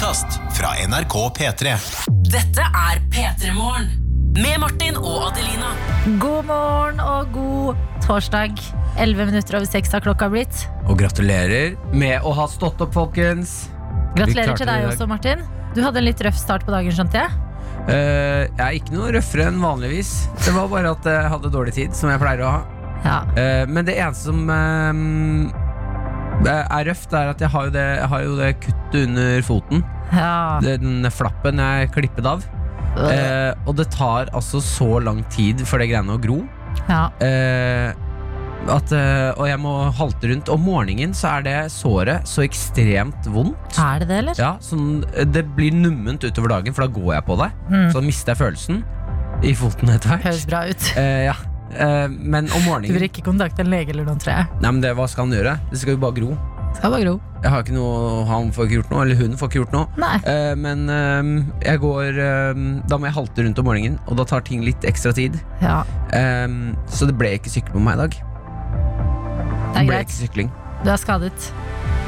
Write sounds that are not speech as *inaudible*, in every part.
podkast fra NRK P3. Dette er P3 Morgen. Med Martin og Adelina. God morgen og god torsdag. 11 minutter over 6 har klokka blitt. Og gratulerer med å ha stått opp, folkens. Gratulerer til deg også, Martin. Du hadde en litt røff start på dagen, skjønte jeg. Uh, jeg er ikke noe røffere enn vanligvis. Det var bare at jeg hadde dårlig tid, som jeg pleier å ha. Ja. Uh, men det eneste som eh, er røft, er at jeg har jo det, jeg har jo det kuttet under foten. ja. Den flappen jeg er klippet av. Eh, og det tar altså så lang tid for det greiene å gro. ja. Eh, at, eh, og jeg må halte rundt. Om morgenen så er det såret så ekstremt vondt. Er det det, eller? Ja, sånn, det blir numment utover dagen, for da går jeg på det. Mm. Så da mister jeg følelsen i foten etter hvert. Høres bra ut. Eh, ja. Eh, men om morgenen Du vil ikke kontakte en lege eller noen, tror jeg. Nei, men det, Hva skal han gjøre? Det skal jo bare gro. Skal bare gro. Jeg har ikke noe, Han får ikke gjort noe, eller hun får ikke gjort noe. Eh, men uh, jeg går uh, Da må jeg halte rundt om morgenen, og da tar ting litt ekstra tid. Ja, så det ble ikke sykling på meg i dag. det Det ble ikke sykling. Du er skadet.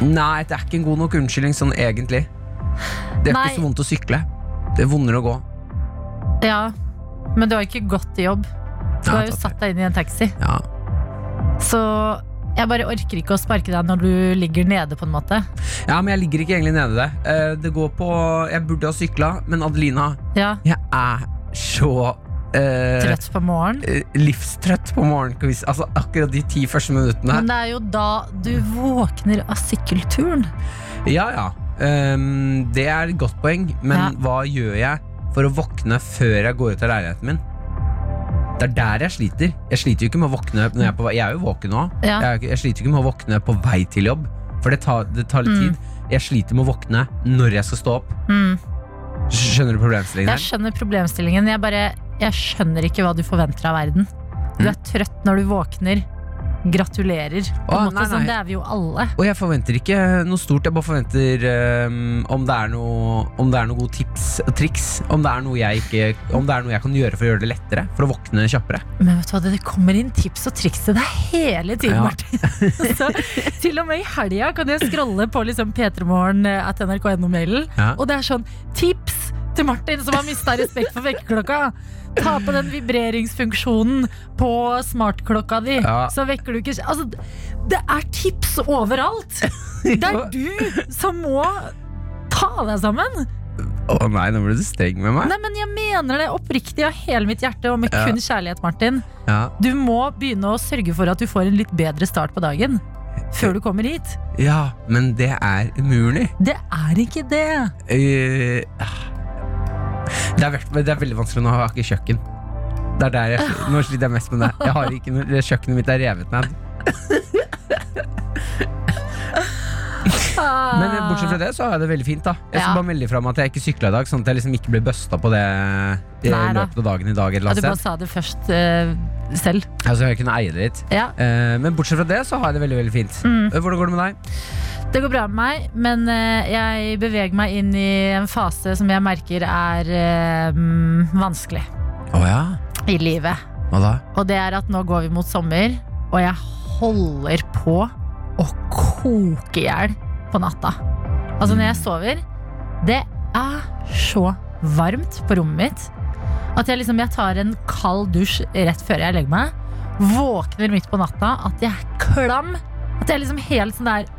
Nei, det er ikke en god nok unnskyldning sånn egentlig. Det er Nei. ikke så vondt å sykle. Det er vondere å gå. Ja, men du har ikke gått til jobb. Du har jo satt deg inn i en taxi. Ja. Så jeg bare orker ikke å sparke deg når du ligger nede, på en måte. ja, men jeg ligger ikke egentlig nede det. Eh, det går på Jeg burde ha sykla, men Adelina, Ja, jeg er så eh, Trøtt på morgenen. eh, livstrøtt på morgenen. Altså akkurat de ti første minuttene. Men det er jo da du våkner av sykkelturen. Ja, ja. Um, det er et godt poeng, men Ja. hva gjør jeg for å våkne før jeg går ut av leiligheten min? Det er der jeg sliter. Jeg sliter jo ikke med å våkne når jeg er på vei. Jeg er jo våken nå. Ja. Jeg, jeg sliter ikke med å våkne på vei til jobb, for det tar, det tar litt Mm. tid. Jeg sliter med å våkne når jeg skal stå opp. Mm. Skjønner du problemstillingen Jeg skjønner problemstillingen. Jeg bare Jeg skjønner ikke hva du forventer av verden. Du er trøtt når du våkner. Gratulerer. På en måte, nei, sånn, det er vi jo alle. Og jeg forventer ikke noe stort. Jeg bare forventer um, om, det er noe, om det er noe gode tips og triks. Om det, er noe jeg ikke, om det er noe jeg kan gjøre for å gjøre det lettere. For å våkne kjappere. Men vet du hva, det kommer inn tips og triks til deg hele tiden, Ja. Martin. *laughs* Så, til og med i helga kan jeg scrolle på liksom p3morgen at nrk.no-mailen, Ja. og det er sånn tips til Martin som har mista respekt for vekkerklokka. Ta på den vibreringsfunksjonen på smartklokka di, Ja. så vekker du ikke Altså, det er tips overalt! *laughs* Det er du som må ta deg sammen. Å nei, nå ble du streng med meg. Nei, men Jeg mener det oppriktig av hele mitt hjerte og med Ja. kun kjærlighet, Martin. Ja, Du må begynne å sørge for at du får en litt bedre start på dagen. Før du kommer hit. ja, men det er umulig. Det er ikke det. Eh, det, er, veld- det er veldig vanskelig nå. Jeg har ikke kjøkken. Det er der jeg, nå sliter jeg mest med det. Jeg har ikke noe, Kjøkkenet mitt er revet ned. Men eh, bortsett fra det så har jeg det veldig fint. da Jeg skal Ja. bare melde fra om at jeg ikke sykla i dag, sånn at jeg liksom ikke blir busta på det i Nei da. løpet av dagen i dag. Ja, Eller du annet bare sted. sa det først eh, selv. Altså, jeg kunne eie det litt. Ja. Eh, men bortsett fra det så har jeg det veldig veldig fint. Mm. Eh, Hvordan går det med deg? Det går bra med meg, men eh, jeg beveger meg inn i en fase som jeg merker er mm, vanskelig Å ja? i livet. Og det er at nå går vi mot sommer, og jeg holder på å koke i hjel på natta. Altså når jeg sover, det er så varmt på rommet mitt at jeg liksom jeg tar en kald dusj rett før jeg legger meg. Våkner midt på natta, at jeg er klam. At jeg liksom helt sånn der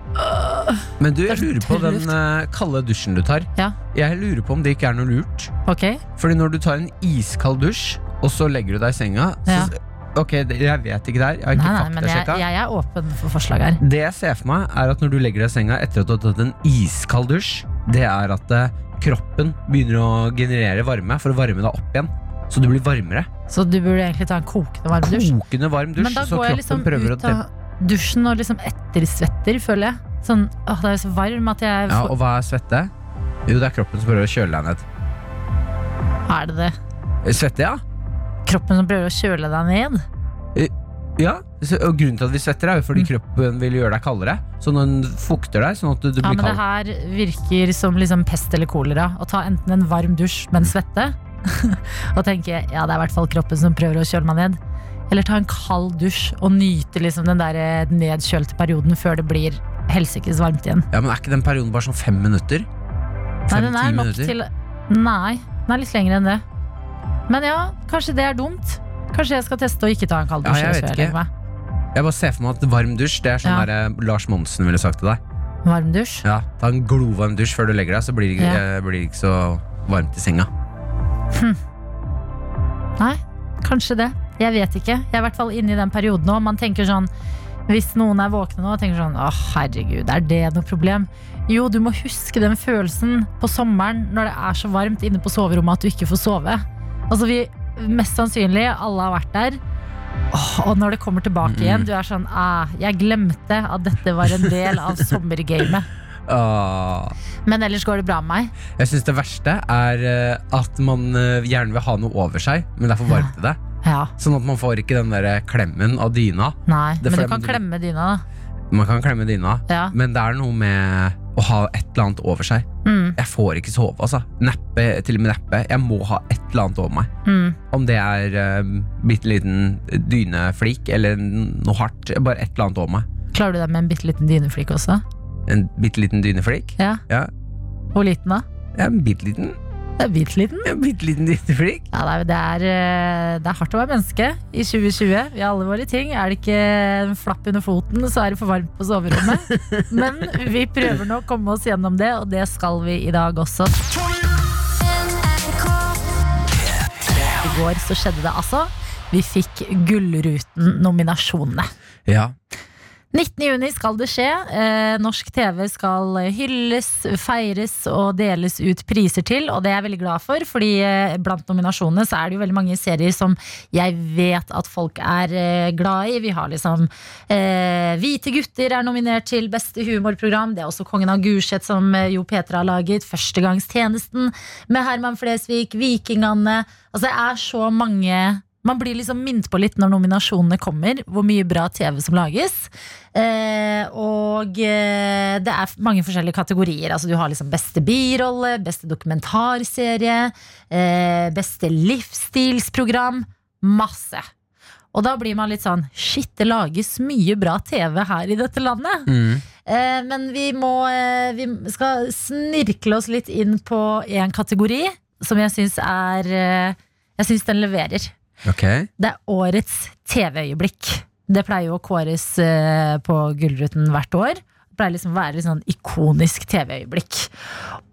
Men du, jeg lurer på den eh, kalde dusjen du tar. Ja. Jeg lurer på om det ikke er noe lurt. Ok, Fordi når du tar en iskald dusj, og så legger du deg i senga Ja. så, Ok, det, jeg vet ikke der. Jeg har nei, ikke nei, men jeg, faktasjekka. jeg er åpen for forslag her. Det jeg ser for meg, er at når du legger deg i senga etter at du har tatt en iskald dusj, det er at eh, kroppen begynner å generere varme for å varme deg opp igjen. Så du blir varmere. Så du burde egentlig ta en kokende varm dusj. Kokende varm dusj, Men da så går jeg liksom prøver å ut av dusjen og liksom ettersvetter, føler jeg. Sånn, åh, det er så varm at jeg Ja, får og hva er svette? Jo, det er kroppen som prøver å kjøle deg ned. Er det det? Svette, ja? Kroppen som prøver å kjøle deg ned? Ja, så- og grunnen til at vi svetter er jo fordi Mm. kroppen vil gjøre deg kaldere. Så den fukter deg, sånn at du, du Ja, blir men det kald. her virker som liksom pest eller kolera. Å ta enten en varm dusj, men svette. *laughs* og tenke ja, det er i hvert fall kroppen som prøver å kjøle meg ned. Eller ta en kald dusj og nyte liksom den der eh, nedkjølte perioden før det blir helsikes varmt igjen. Ja, men Er ikke den perioden bare sånn fem minutter? Nei, den er nok til Nei, den er litt lengre enn det. Men ja, kanskje det er dumt. Kanskje jeg skal teste å ikke ta en kald Ja, jeg vet ikke. Jeg. Jeg bare ser for meg at varm dusj Det er sånn Ja. der, eh, Lars Monsen ville sagt til deg. Varm dusj. Ja, Ta en glovarm dusj før du legger deg, så blir det, ikke- Ja. eh, blir det ikke så varmt i senga. Nei, kanskje det. Jeg vet ikke. Jeg er i hvert fall inne i den perioden nå. Man tenker sånn Hvis noen er våkne nå og tenker sånn Å, herregud, er det noe problem? Jo, du må huske den følelsen på sommeren når det er så varmt inne på soverommet at du ikke får sove. Altså, vi Mest sannsynlig, alle har vært der. Og når det kommer tilbake igjen, du er sånn ah, Jeg glemte at dette var en del av *laughs* sommergamet. Åh. Men ellers går det bra med meg. Jeg syns det verste er eh, at man eh, gjerne vil ha noe over seg, men det er for varmt i det. Ja, Sånn at man får ikke den der klemmen av dyna. nei, Det Men du kan klemme dyna, da. Man kan klemme dyna, Ja. men det er noe med å ha et eller annet over seg. Mm, Jeg får ikke sove, altså. Neppe, til og med neppe. Jeg må ha et eller annet over meg. mm. Om det er uh, bitte liten dyneflik eller noe hardt. Bare et eller annet over meg. Klarer du deg med en bitte liten dyneflik også? En bitte liten dyneflik. Ja. Ja. Hvor liten da? Ja, en bitte liten. Det er bitte liten. En *laughs* bitte liten dyneflik. Ja, det, er, det, er, eh, det er hardt å være menneske i 2020. Vi har alle våre ting. Er det ikke en flapp under foten, så er det for varmt på soverommet. *laughs* Men vi prøver nå å komme oss gjennom det, og det skal vi i dag også. I går så skjedde det altså. Vi fikk Gullruten-nominasjonene. Ja. 19. juni skal det skje. Eh, norsk TV skal hylles, feires og deles ut priser til. Og det er jeg veldig glad for, fordi eh, blant nominasjonene så er det jo veldig mange serier som jeg vet at folk er eh, glad i. Vi har liksom eh, Hvite gutter er nominert til beste humorprogram. Det er også Kongen av Gulset som Jo Petra har laget. Førstegangstjenesten med Herman Flesvig. Vikingene. Altså det er så mange man blir liksom minnet på litt når nominasjonene kommer, hvor mye bra TV som lages. Eh, og eh, det er mange forskjellige kategorier. Altså Du har liksom beste birolle, beste dokumentarserie, eh, beste livsstilsprogram. Masse. Og da blir man litt sånn Shit, det lages mye bra TV her i dette landet. Mm. Eh, men vi må eh, Vi skal snirkle oss litt inn på én kategori som jeg syns er eh, Jeg syns den leverer. Ok. Det er årets TV-øyeblikk. Det pleier jo å kåres eh, på Gullruten hvert år. Det pleier liksom å være litt sånn ikonisk TV-øyeblikk.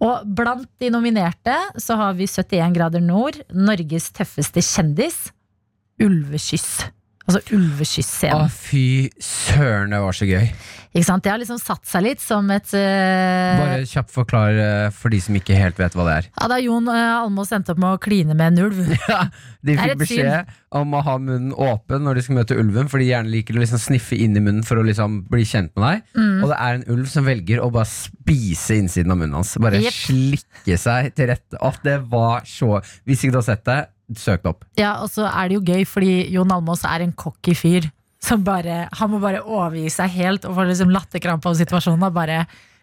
Og blant de nominerte så har vi 71 grader nord, Norges tøffeste kjendis, Ulvekyss. Altså Ulvekyss-scenen. Å, fy søren, det var så gøy. Ikke sant? Det har liksom satt seg litt som et uh... Bare kjapt forklar uh, for de som ikke helt vet hva det er. Ja, da Jon uh, Almås endte opp med å kline med en ulv. *laughs* Ja, De fikk beskjed beskjed om å ha munnen åpen når de skal møte ulven, for de gjerne liker å liksom sniffe inn i munnen for å liksom bli kjent med deg. Mm. Og det er en ulv som velger å bare spise innsiden av munnen hans. Bare yep. slikke seg til rette. At det var så Hvis ikke du har sett det, søk det opp. Ja, og så er det jo gøy, fordi Jon Almås er en cocky fyr. Som bare, han må bare overgi seg helt og får liksom latterkrampe av situasjonen. Og bare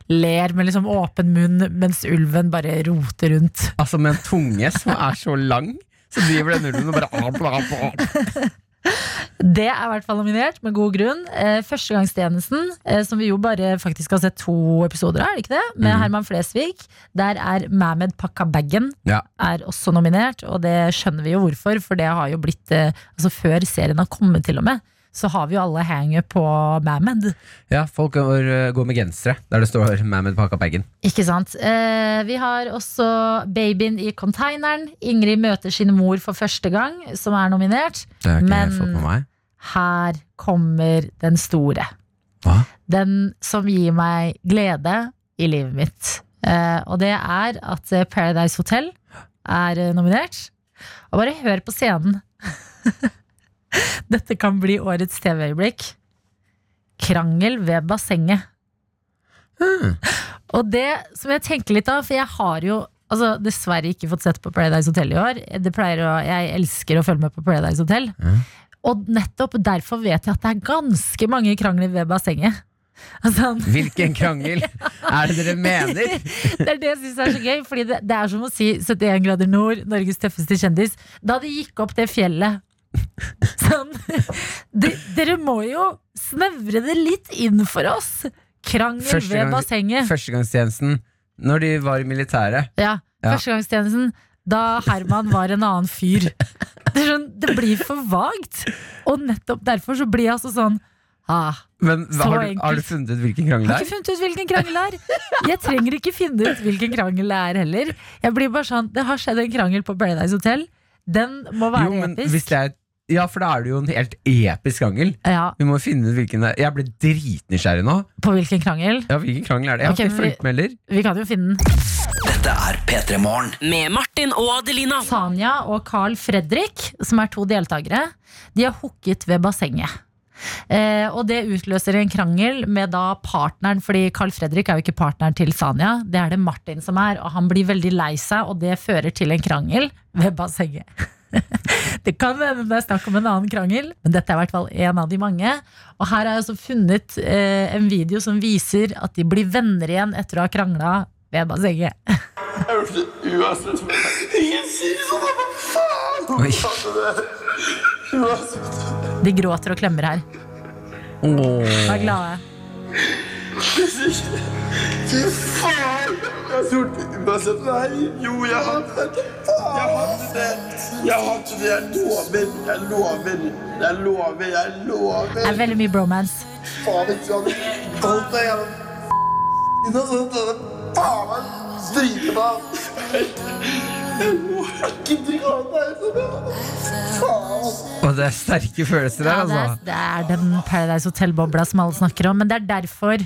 ler med liksom åpen munn mens ulven bare roter rundt. Altså Med en tunge som er så lang, så driver den ulven og bare. Det er i hvert fall nominert, med god grunn. Eh, Førstegangstjenesten, eh, som vi jo bare faktisk har sett to episoder av, er det ikke det? Med mm. Herman Flesvig. Der er Mehmed Pakkabagen Ja. er også nominert, og det skjønner vi jo hvorfor, for det har jo blitt eh, Altså før serien har kommet, til og med, så har vi jo alle hanget på Mamed. Ja, folk går, går med gensere der det står 'Mammed pakka bagen'. Ikke sant? Eh, vi har også Babyen i containeren. Ingrid møter sin mor for første gang, som er nominert. Det har ikke Men- fått med meg. Her kommer den store. Hva? Den som gir meg glede i livet mitt. Eh, og det er at eh, Paradise Hotel er eh, nominert. Og bare hør på scenen. *laughs* *laughs* Dette kan bli årets TV-øyeblikk. Krangel ved bassenget. Mm. *laughs* Og det som jeg tenker litt av, for jeg har jo altså, dessverre ikke fått sett på Paradise Hotel i år. Det å, jeg elsker å følge med på Paradise Hotel. Mm. Og nettopp derfor vet jeg at det er ganske mange krangler ved bassenget. *laughs* Altså, Hvilken krangel er det dere mener? det er det jeg syns er så gøy, Fordi det, det er som å si 71 grader nord, Norges tøffeste kjendis. Da de gikk opp det fjellet *laughs* Sånn de, Dere må jo snevre det litt inn for oss! Krangel Første ved gang- bassenget. Førstegangstjenesten når de var i militæret. Ja, Ja. Førstegangstjenesten da Herman var en annen fyr. Det, sånn, det blir for vagt. Og nettopp derfor så blir jeg altså sånn ah, Men hva, Så har, du, har du funnet ut hvilken krangel Jeg er? har ikke funnet ut hvilken krangel det er. Jeg trenger ikke finne ut hvilken krangel det er heller. Jeg blir bare sånn, Det har skjedd en krangel på Paradise Hotel. Den må være Jo, men episk. hvis det er Ja, for da er det jo en helt episk krangel. Ja, Vi må finne ut hvilken det er. Jeg ble dritnysgjerrig nå. På hvilken krangel? Ja, Hvilken krangel er det? Jeg har ikke fulgt med heller. Vi kan jo finne den. Dette er P3 Morgen. Med Martin og Adelina. Sanja og Carl Fredrik, som er to deltakere, de har hooket ved bassenget. Eh, og det utløser en krangel med da partneren, fordi Carl Fredrik er jo ikke partneren til Sanja. Det er det Martin som er, og han blir veldig lei seg, og det fører til en krangel ved bassenget. *laughs* det kan hende det er snakk om en annen krangel, men dette er i hvert fall en av de mange. Og her har jeg altså funnet eh, en video som viser at de blir venner igjen etter å ha krangla ved bassenget. Uansett Ingen sier sånn, hva faen? De gråter og klemmer her. Og er glade. Fy faen! Jeg trodde uansett Nei, jo, jeg hadde det. Jeg hadde det. Jeg hadde det. Jeg lover. Jeg lover. Jeg lover. Jeg Det er veldig mye bromance. Faen, ikke sant? Holdt deg gjennom Ikke sant? Denne faen meg. Jeg lover ikke. Faen. Og det er sterke følelser Ja, det, er, altså. det er den Paradise Hotel-bobla som alle snakker om. Men det er derfor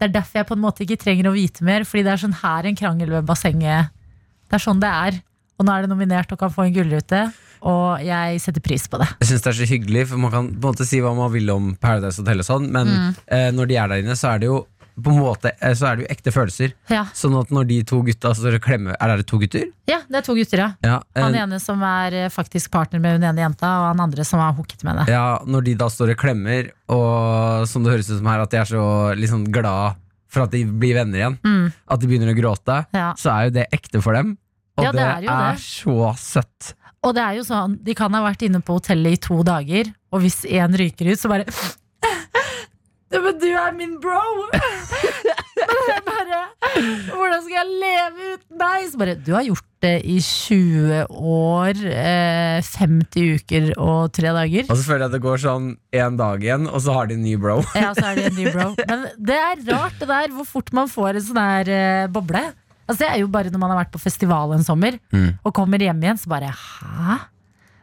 Det er derfor jeg på en måte ikke trenger å vite mer. Fordi det er sånn her en krangel ved bassenget. Det er sånn det er. Og nå er det nominert og kan få en gullrute. Og jeg setter pris på det. Jeg synes det er så hyggelig, for man kan på en måte si hva man vil om Paradise Hotel og sånn, men Mm. eh, når de er der inne, så er det jo på en måte eh, Så er det jo ekte følelser. Ja, Sånn at når de to gutta står og klemmer Er det to gutter? ja det er to gutter, ja. Ja, Han eh, ene som er eh, faktisk partner med hun ene jenta, og han andre som har hooket med henne. ja, når de da står og klemmer, og som det høres ut som her, at de er så liksom glad for at de blir venner igjen, Mm, at de begynner å gråte, ja. så er jo det ekte for dem. Og Ja, det det, er jo er det. så søtt. Og det er jo sånn, de kan ha vært inne på hotellet i to dager, og hvis én ryker ut, så bare «Ja, Men du er min bro! *laughs* Men jeg bare Hvordan skal jeg leve uten deg? Så bare Du har gjort det i 20 år, eh, 50 uker og tre dager. Og så føler jeg at det går sånn én dag igjen, og så har de en ny bro. *laughs* Ja, så er de en ny bro. Men det er rart det der, hvor fort man får en sånn her eh, boble. Altså Det er jo bare når man har vært på festival en sommer Mm. og kommer hjem igjen, så bare hæ?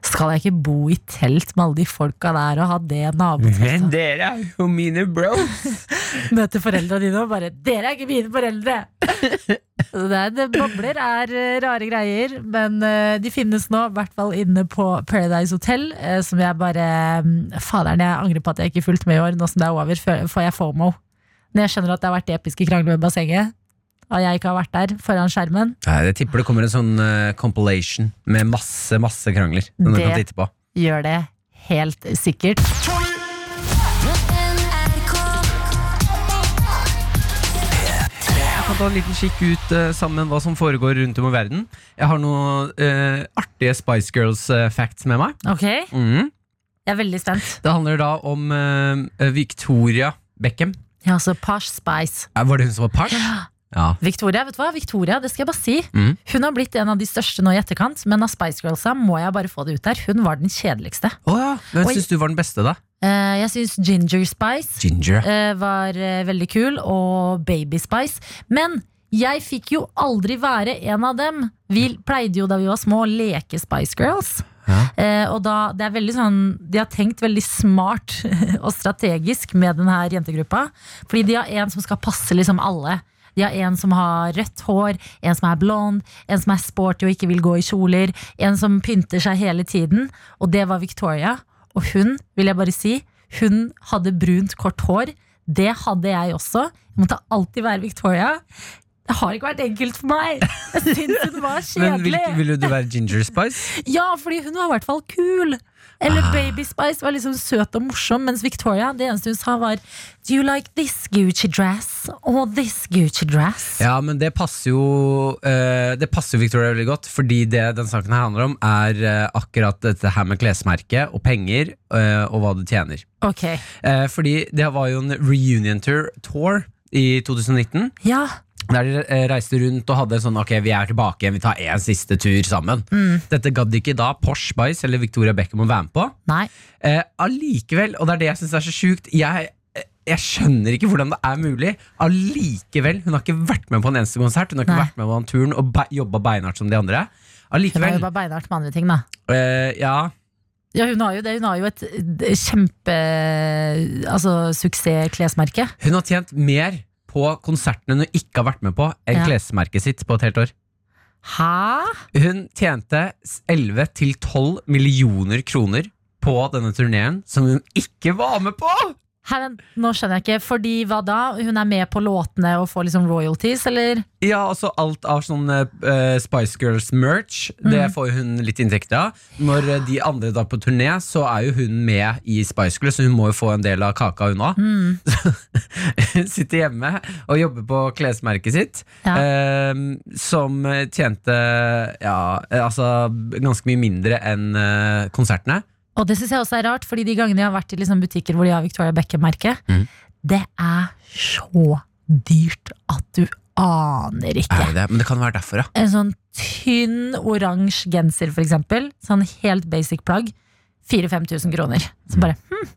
Skal jeg ikke bo i telt med alle de folka der og ha det naboteltet? Men dere er jo mine bros! *laughs* Møte foreldra dine og bare 'Dere er ikke mine foreldre!' *laughs* Så det, er, det bobler er eh, rare greier, men eh, de finnes nå, i hvert fall inne på Paradise Hotel, eh, som jeg bare mm, Faderen, jeg angrer på at jeg ikke fulgte med i år. Nå som det er over, får jeg FOMO. Når jeg skjønner at det har vært episke krangler ved bassenget, og jeg ikke har vært der foran skjermen. Nei, Jeg tipper det kommer en sånn uh, compilation med masse masse krangler. Som du Det- kan titte på Gjør det helt sikkert. Jeg kan ta en liten kikk ut eh, sammen hva som foregår rundt om i verden. Jeg har noen eh, artige Spice Girls-facts med meg. Ok, Mhm. jeg er veldig spent. Det handler da om eh, Victoria Beckham. Ja, altså Posh Spice. Eh, Var det hun som var Posh? Ja. Victoria, vet du hva? Victoria, det skal jeg bare si. Mm. Hun har blitt en av de største nå i etterkant, men av Spice Girlsa må jeg bare få det ut der. Hun var den kjedeligste. Oh, ja. Hvem syns du var den beste, da? Eh, jeg syns Ginger Spice Ginger. eh, var eh, veldig kul, og Baby Spice. Men jeg fikk jo aldri være en av dem. Vi pleide jo da vi var små å leke Spice Girls. Ja. Eh, og da, det er veldig sånn De har tenkt veldig smart *laughs* og strategisk med denne jentegruppa. Fordi de har en som skal passe liksom alle. De har en som har rødt hår, en som er blond, en som er sporty og ikke vil gå i kjoler, en som pynter seg hele tiden. Og det var Victoria. Og hun, vil jeg bare si, hun hadde brunt, kort hår. Det hadde jeg også. Jeg måtte alltid være Victoria. Det har ikke vært enkelt for meg. Jeg syns hun var kjedelig. *laughs* Men vil, ville du være Ginger Spice? *laughs* Ja, fordi hun var i hvert fall kul. Eller Ah. Baby Spice var liksom søt og morsom, mens Victoria, det eneste hun sa var Do you like this Gucci dress? or this Gucci dress? Ja, men det passer jo uh, Det passer jo Victoria veldig godt, fordi det den saken her handler om, er uh, akkurat dette her med klesmerket og penger, uh, og hva du tjener. Okay. Fordi det var jo en reunion tour, tour i 2019, ja. Der de eh, reiste rundt og hadde sånn Ok, vi er tilbake igjen, vi tar en siste tur sammen. Dette gadd ikke da Porsche Bice eller Victoria Beckham å være med på. Nei. Eh, Allikevel, og det er det jeg syns er så sjukt Jeg, jeg skjønner ikke hvordan det er mulig. Allikevel, Hun har ikke vært med på en eneste konsert. Hun har ikke Nei. vært med på den turen og be jobba beinhardt som de andre. Hun har Allikevel jobba beinhardt med andre ting, da. eh, Ja, Ja, hun har jo det. Hun har jo et eh, kjempe Altså suksessklesmerke. hun har tjent mer på konsertene hun ikke har vært med på, enn Ja. klesmerket sitt på et helt år. Hæ? Hun tjente 11-12 millioner kroner på denne turneen som hun ikke var med på! Hæ, nå skjønner jeg ikke. Fordi hva da? Hun er med på låtene og får liksom royalties, eller? Ja, altså alt av sånn uh, Spice Girls merch, det Mm. får hun litt inntekter av. Når eh, de andre drar på turné, så er jo hun med i Spice Girls, så hun må jo få en del av kaka hun òg. Mm. Hun *laughs* sitter hjemme og jobber på klesmerket sitt, Ja. uh, som tjente ja, altså ganske mye mindre enn uh, konsertene. Og det syns jeg også er rart, fordi de gangene jeg har vært i liksom butikker hvor de har Victoria Beckham-merket, mm. det er så dyrt at du aner ikke. Er det det? Men det kan være derfor, ja. En sånn tynn oransje genser, for eksempel. Sånn helt basic plagg. 4000-5000 kroner. Så bare hm,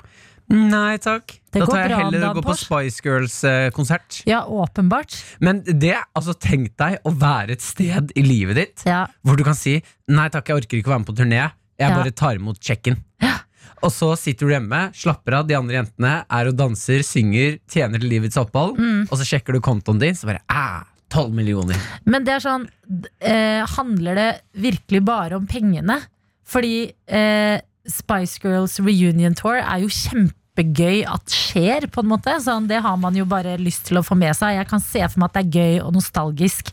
Nei takk. Det da tar jeg heller å gå på Spice Girls-konsert. Ja, åpenbart. Men det, altså tenk deg å være et sted i livet ditt Ja. hvor du kan si Nei takk, jeg orker ikke å være med på turné Jeg Ja. bare tar imot checken Ja. Og så sitter du hjemme, slapper av De andre jentene er og danser, synger Tjener til livets opphold Mm. Og så sjekker du kontoen din, så bare æh, 12 millioner Men det er sånn eh, Handler det virkelig bare om pengene? Fordi eh, Spice Girls Reunion Tour er jo kjempegøy at skjer, på en måte. Sånn, det har man jo bare lyst til å få med seg. Jeg kan se for meg at det er gøy og nostalgisk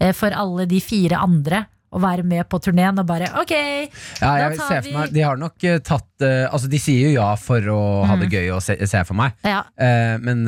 eh, for alle de fire andre å være med på turneen og bare ok, Ja, Da tar ser vi- meg De har nok uh, tatt uh, Altså, de sier jo ja for å ha det gøy å se, se for meg ja. uh, Men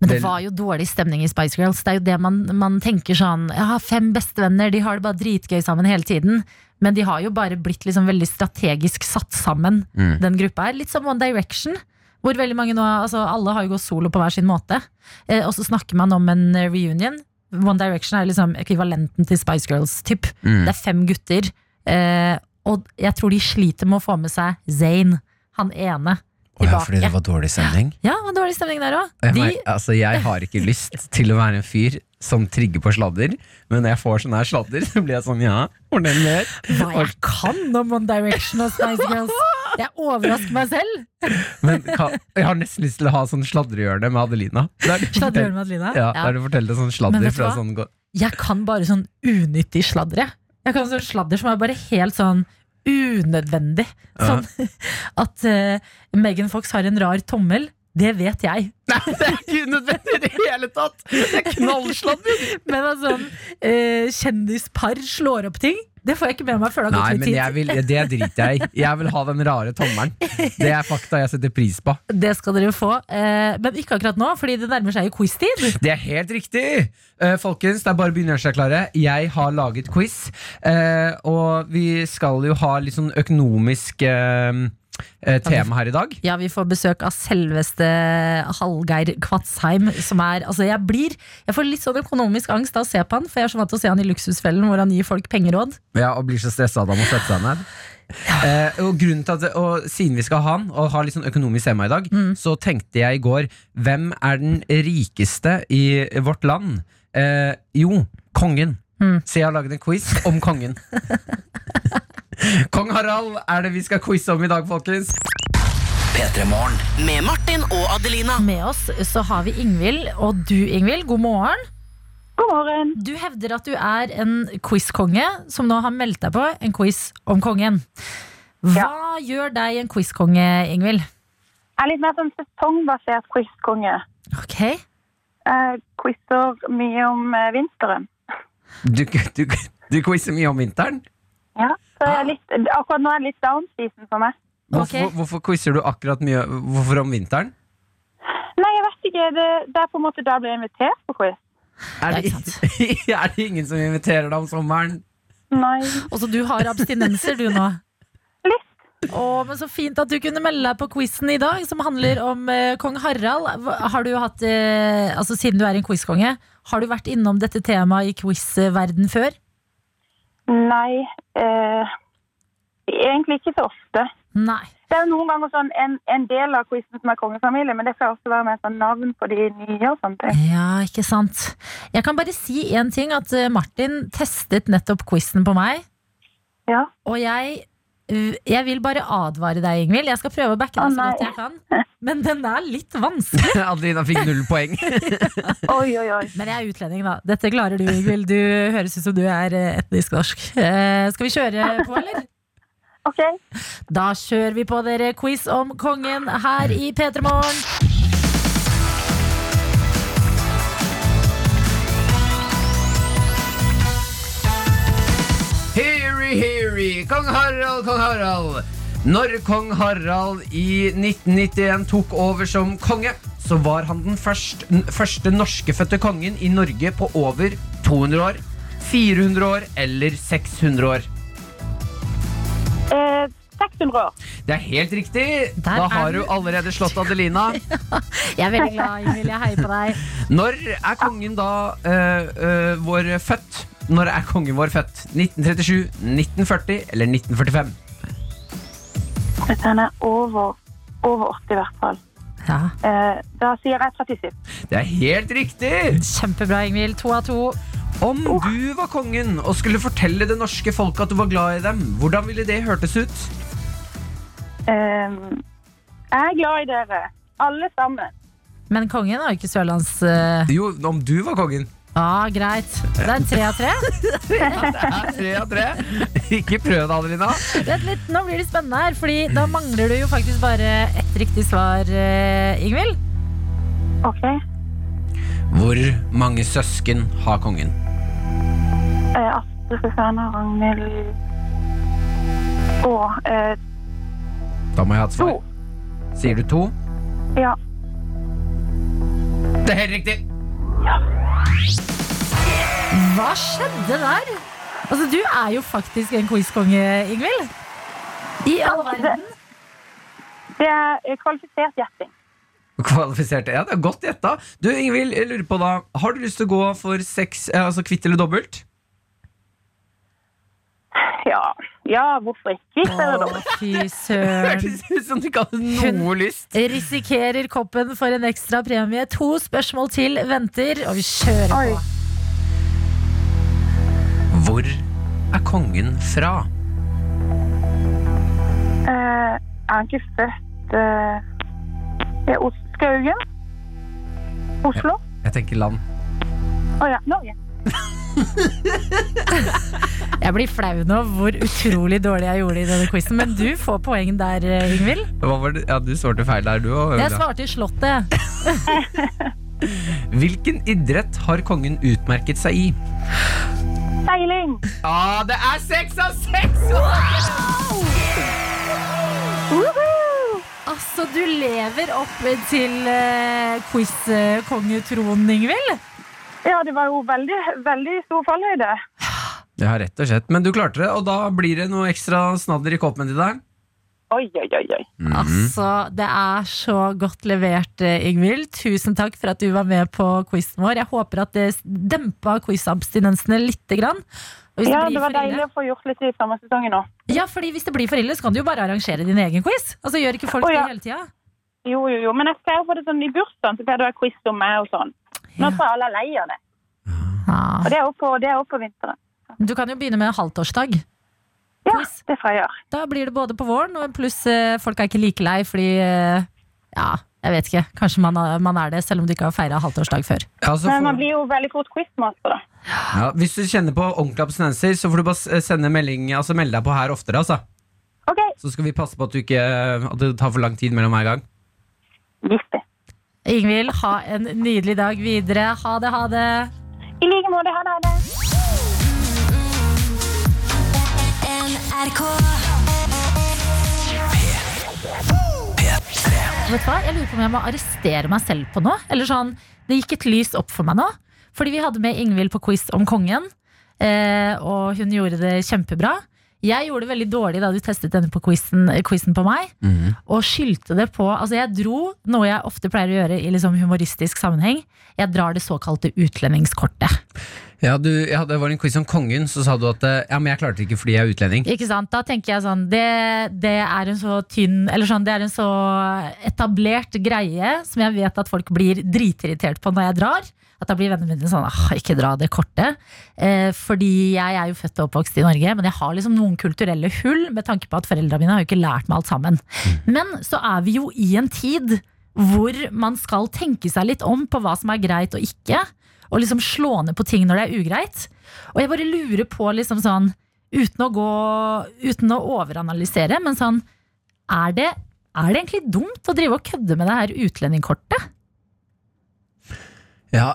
Men det var jo dårlig stemning i Spice Girls. Det er jo det man, man tenker sånn Jeg har fem bestevenner, de har det bare dritgøy sammen hele tiden. Men de har jo bare blitt liksom veldig strategisk satt sammen, Mm. den gruppa her. Litt som One Direction. Hvor veldig mange nå, altså Alle har jo gått solo på hver sin måte. Eh, og så snakker man om en reunion. One Direction er liksom ekvivalenten til Spice Girls. Typ. mm. Det er fem gutter. Eh, og jeg tror de sliter med å få med seg Zane, han ene, ja, fordi det var dårlig stemning Ja, det var dårlig stemning der òg. De, altså, jeg har ikke lyst til å være en fyr som trigger på sladder, men når jeg får sånn her sladder, så blir jeg sånn ja, fornell mer. hva jeg kan om One Direction og Spice Girls. Jeg overrasker meg selv. *laughs* Men hva- jeg har nesten lyst til å ha sånn sladrehjørne med Adelina. Der du Sladrer med Adelina. Ja, Ja. der du forteller sånn Men sladder vet du fra hva? sånn gå- Jeg kan bare sånn unyttig sladder. Jeg. jeg kan sånn sladder som er bare helt sånn unødvendig. Sånn *laughs* at eh, Megan Fox har en rar tommel. Det vet jeg. *laughs* Nei, det er ikke unødvendig i det hele tatt! Det er knallsladder! Men at sånn eh, kjendispar slår opp ting, det får jeg ikke med meg før det har gått litt tid. vil, det driter jeg i. Jeg vil ha den rare tommelen. Det er fakta jeg setter pris på. *laughs* Det skal dere få. Eh, men ikke akkurat nå, fordi det nærmer seg jo quiz-tid. Det er helt riktig! Eh, folkens, det er bare å begynne å gjøre seg klare. Jeg har laget quiz, eh, og vi skal jo ha litt sånn økonomisk tema her i dag. Ja, vi får besøk av selveste Hallgeir Kvatsheim, som er Altså, jeg blir Jeg får litt sånn økonomisk angst av å se på han, for jeg er så vant til å se han i Luksusfellen, hvor han gir folk pengeråd. Ja, Og blir så stressa av må sette seg ned. Eh, og at og Siden vi skal ha han, og ha litt sånn økonomisk tema i dag, så tenkte jeg i går Hvem er den rikeste i vårt land? Eh, jo, kongen. Mm. Så jeg har laget en quiz om kongen. *laughs* Kong Harald er det vi skal quize om i dag, folkens. P3 Morgen. Med Martin og Adelina. Med oss så har vi Ingvild, og du Ingvild, god morgen. God morgen. Du hevder at du er en quizkonge som nå har meldt deg på en quiz om kongen. Hva gjør deg en quizkonge, Ingvild? Jeg er litt mer sånn sesongbasert quizkonge. Ok, Jeg quizer mye om eh, vinteren. Du, du, du quizer mye om vinteren. Ja, så jeg er litt, akkurat nå er det litt down season for meg. Hvorfor, Ok. hvorfor quizer du akkurat mye Hvorfor om vinteren? Nei, jeg vet ikke. Det, det er på en måte da jeg blir invitert på quiz. Er det, er det *laughs* ingen som inviterer deg om sommeren? Nei. Og så du har abstinenser du nå. Litt. Å, men Så fint at du kunne melde deg på quizen i dag, som handler om eh, kong Harald. Har du hatt, eh, altså Siden du er en quizkonge, Har du vært innom dette temaet i quiz-verden før? Nei, eh, egentlig ikke så ofte. Nei. Det er jo noen ganger sånn en, en del av quizen som er kongefamilie, men det skal også være med sånn navn på de nye og sånne ting. Ja, ikke sant. Jeg kan bare si én ting, at eh, Martin testet nettopp quizen på meg. Ja. Og jeg, jeg vil bare advare deg, Ingvild. Jeg skal prøve å backe deg så godt jeg kan. Men den er litt vanskelig. *laughs* Adelina fikk null poeng. *laughs* Oi, oi, oi. Men jeg er utlending, da. Dette klarer du, Ingvild. Du høres ut som du er eh, etnisk norsk. Eh, skal vi kjøre på, eller? Ok. Da kjører vi på dere quiz om kongen her i P3 Morgen. Kong Harald, kong Harald. Når kong Harald i 1991 tok over som konge, så var han den første, første norskefødte kongen i Norge på over 200 år, 400 år eller 600 år. Eh, 600 år. Det er helt riktig. Der Da har du. du allerede slått Adelina. *laughs* Jeg er veldig glad, Emil. Jeg heier på deg. Når er kongen da uh, uh, vår født? Når er kongen vår født? 1937, 1940 eller 1945? Den er over, over 80 i hvert fall. Ja, Eh, da sier jeg 37. Det er helt riktig! Kjempebra, Ingvild. To av to. Om du var kongen og skulle fortelle det norske folket at du var glad i dem, hvordan ville det hørtes ut? Eh, jeg er glad i dere. Alle sammen. Men kongen har jo ikke sørlands... Uh... Jo, om du var kongen. Ja, greit. Det er tre av tre. Det er tre av tre. Ikke prøv det, Adelina. Vent litt, Nå blir det spennende her, Fordi da mangler du jo faktisk bare ett riktig svar, eh, Ingvild. Ok. Hvor mange søsken har kongen? Eh, Astrid, Susanne, Ragnhild og eh, Da må jeg ha et to. svar. Sier du to? Ja. Det er helt riktig. Hva skjedde der? Altså, Du er jo faktisk en quizkonge, Ingvild. I all verden. Det er kvalifisert gjetting. Kvalifisert, Ja, det er godt gjetta. Du, Ingvild, jeg lurer på da Har du lyst til å gå for seks, eh, altså kvitt eller dobbelt? Ja, ja hvorfor ikke? Å, fy søren. *laughs* Hørtes ut som du ikke hadde noe lyst. Risikerer koppen for en ekstra premie. To spørsmål til venter, og vi kjører Oi. på. Hvor er kongen fra? Eh, er han ikke født eh, i Skaugen? Oslo? Jeg tenker land. Å ja, Norge. *laughs* *laughs* Jeg blir flau nå hvor utrolig dårlig jeg gjorde det i denne quizen, men du får poeng der, eh, Ingvild. Hva var det? Ja, Du svarte feil der, du òg. Jeg svarte i Slottet. *laughs* Hvilken idrett har kongen utmerket seg i? Seiling! Ja, det er seks av seks! Woohoo! Altså, du lever opp til uh, quiz-kongetronen, Ingvild. Ja, det var jo veldig, veldig stor fallhøyde. Ja, rett og slett. Men du klarte det, og da blir det noe ekstra snadder i kåpen til deg. Oi, oi, oi, oi. Altså, det er så godt levert, eh, Ingvild. Tusen takk for at du var med på quizen vår. Jeg håper at det dempa quizabstinensene lite grann. Og hvis Ja, blir det var for deilig å få gjort litt i sommersesongen nå. Ja, fordi hvis det blir for ille, så kan du jo bare arrangere din egen quiz. Altså, Gjør ikke folk oh, ja. det hele tida? Jo, jo, jo. Men jeg ser jo få det sånn i bursdagen, så pleier det å være quiz om meg og sånn. Nå tror jeg alle er lei av det. Ja. Og det er jo på, det er jo på vinteren. Du kan jo begynne med halvtårsdag. Ja, det får jeg gjøre. Da blir det både på våren, og pluss eh, folk er ikke like lei fordi eh, Ja, jeg vet ikke. Kanskje man, er- man er det, selv om du ikke har feira halvtårsdag før. Ja, for... Men man blir jo veldig fort quizmaster, da. ja, hvis du kjenner på ordentlige abstinenser, så får du bare sende melding, altså melde deg på her oftere. Altså. OK. Så skal vi passe på at, du ikke, at det tar for lang tid mellom hver gang. Jippi. Ingvild, ha en nydelig dag videre. Ha det, ha det. I like måte. Ha det. Ha det. Vet du hva? Jeg lurer på om jeg må arrestere meg selv på noe. Eller sånn, Det gikk et lys opp for meg nå. Fordi vi hadde med Ingvild på quiz om kongen. Eh, og hun gjorde det kjempebra. Jeg gjorde det veldig dårlig da du testet denne på quizen, quizen på meg. Mm. Og skyldte det på Altså jeg dro noe jeg ofte pleier å gjøre i liksom humoristisk sammenheng. Jeg drar det såkalte utlendingskortet. Ja, du, ja, det var en quiz om kongen, så sa du at eh, Ja, men jeg klarte det ikke fordi jeg er utlending. Ikke sant? Da tenker jeg sånn det, det er en så tynn Eller sånn, det er en så etablert greie som jeg vet at folk blir dritirritert på når jeg drar. At da blir vennene mine sånn ah, ikke dra det kortet. Eh, fordi jeg er jo født og oppvokst i Norge, men jeg har liksom noen kulturelle hull med tanke på at foreldrene mine har jo ikke lært meg alt sammen. Men så er vi jo i en tid hvor man skal tenke seg litt om på hva som er greit og ikke. Og liksom slå ned på ting når det er ugreit. Og jeg bare lurer på liksom sånn uten å gå Uten å overanalysere, men sånn Er det, er det egentlig dumt å drive og kødde med det her utlendingkortet? Ja,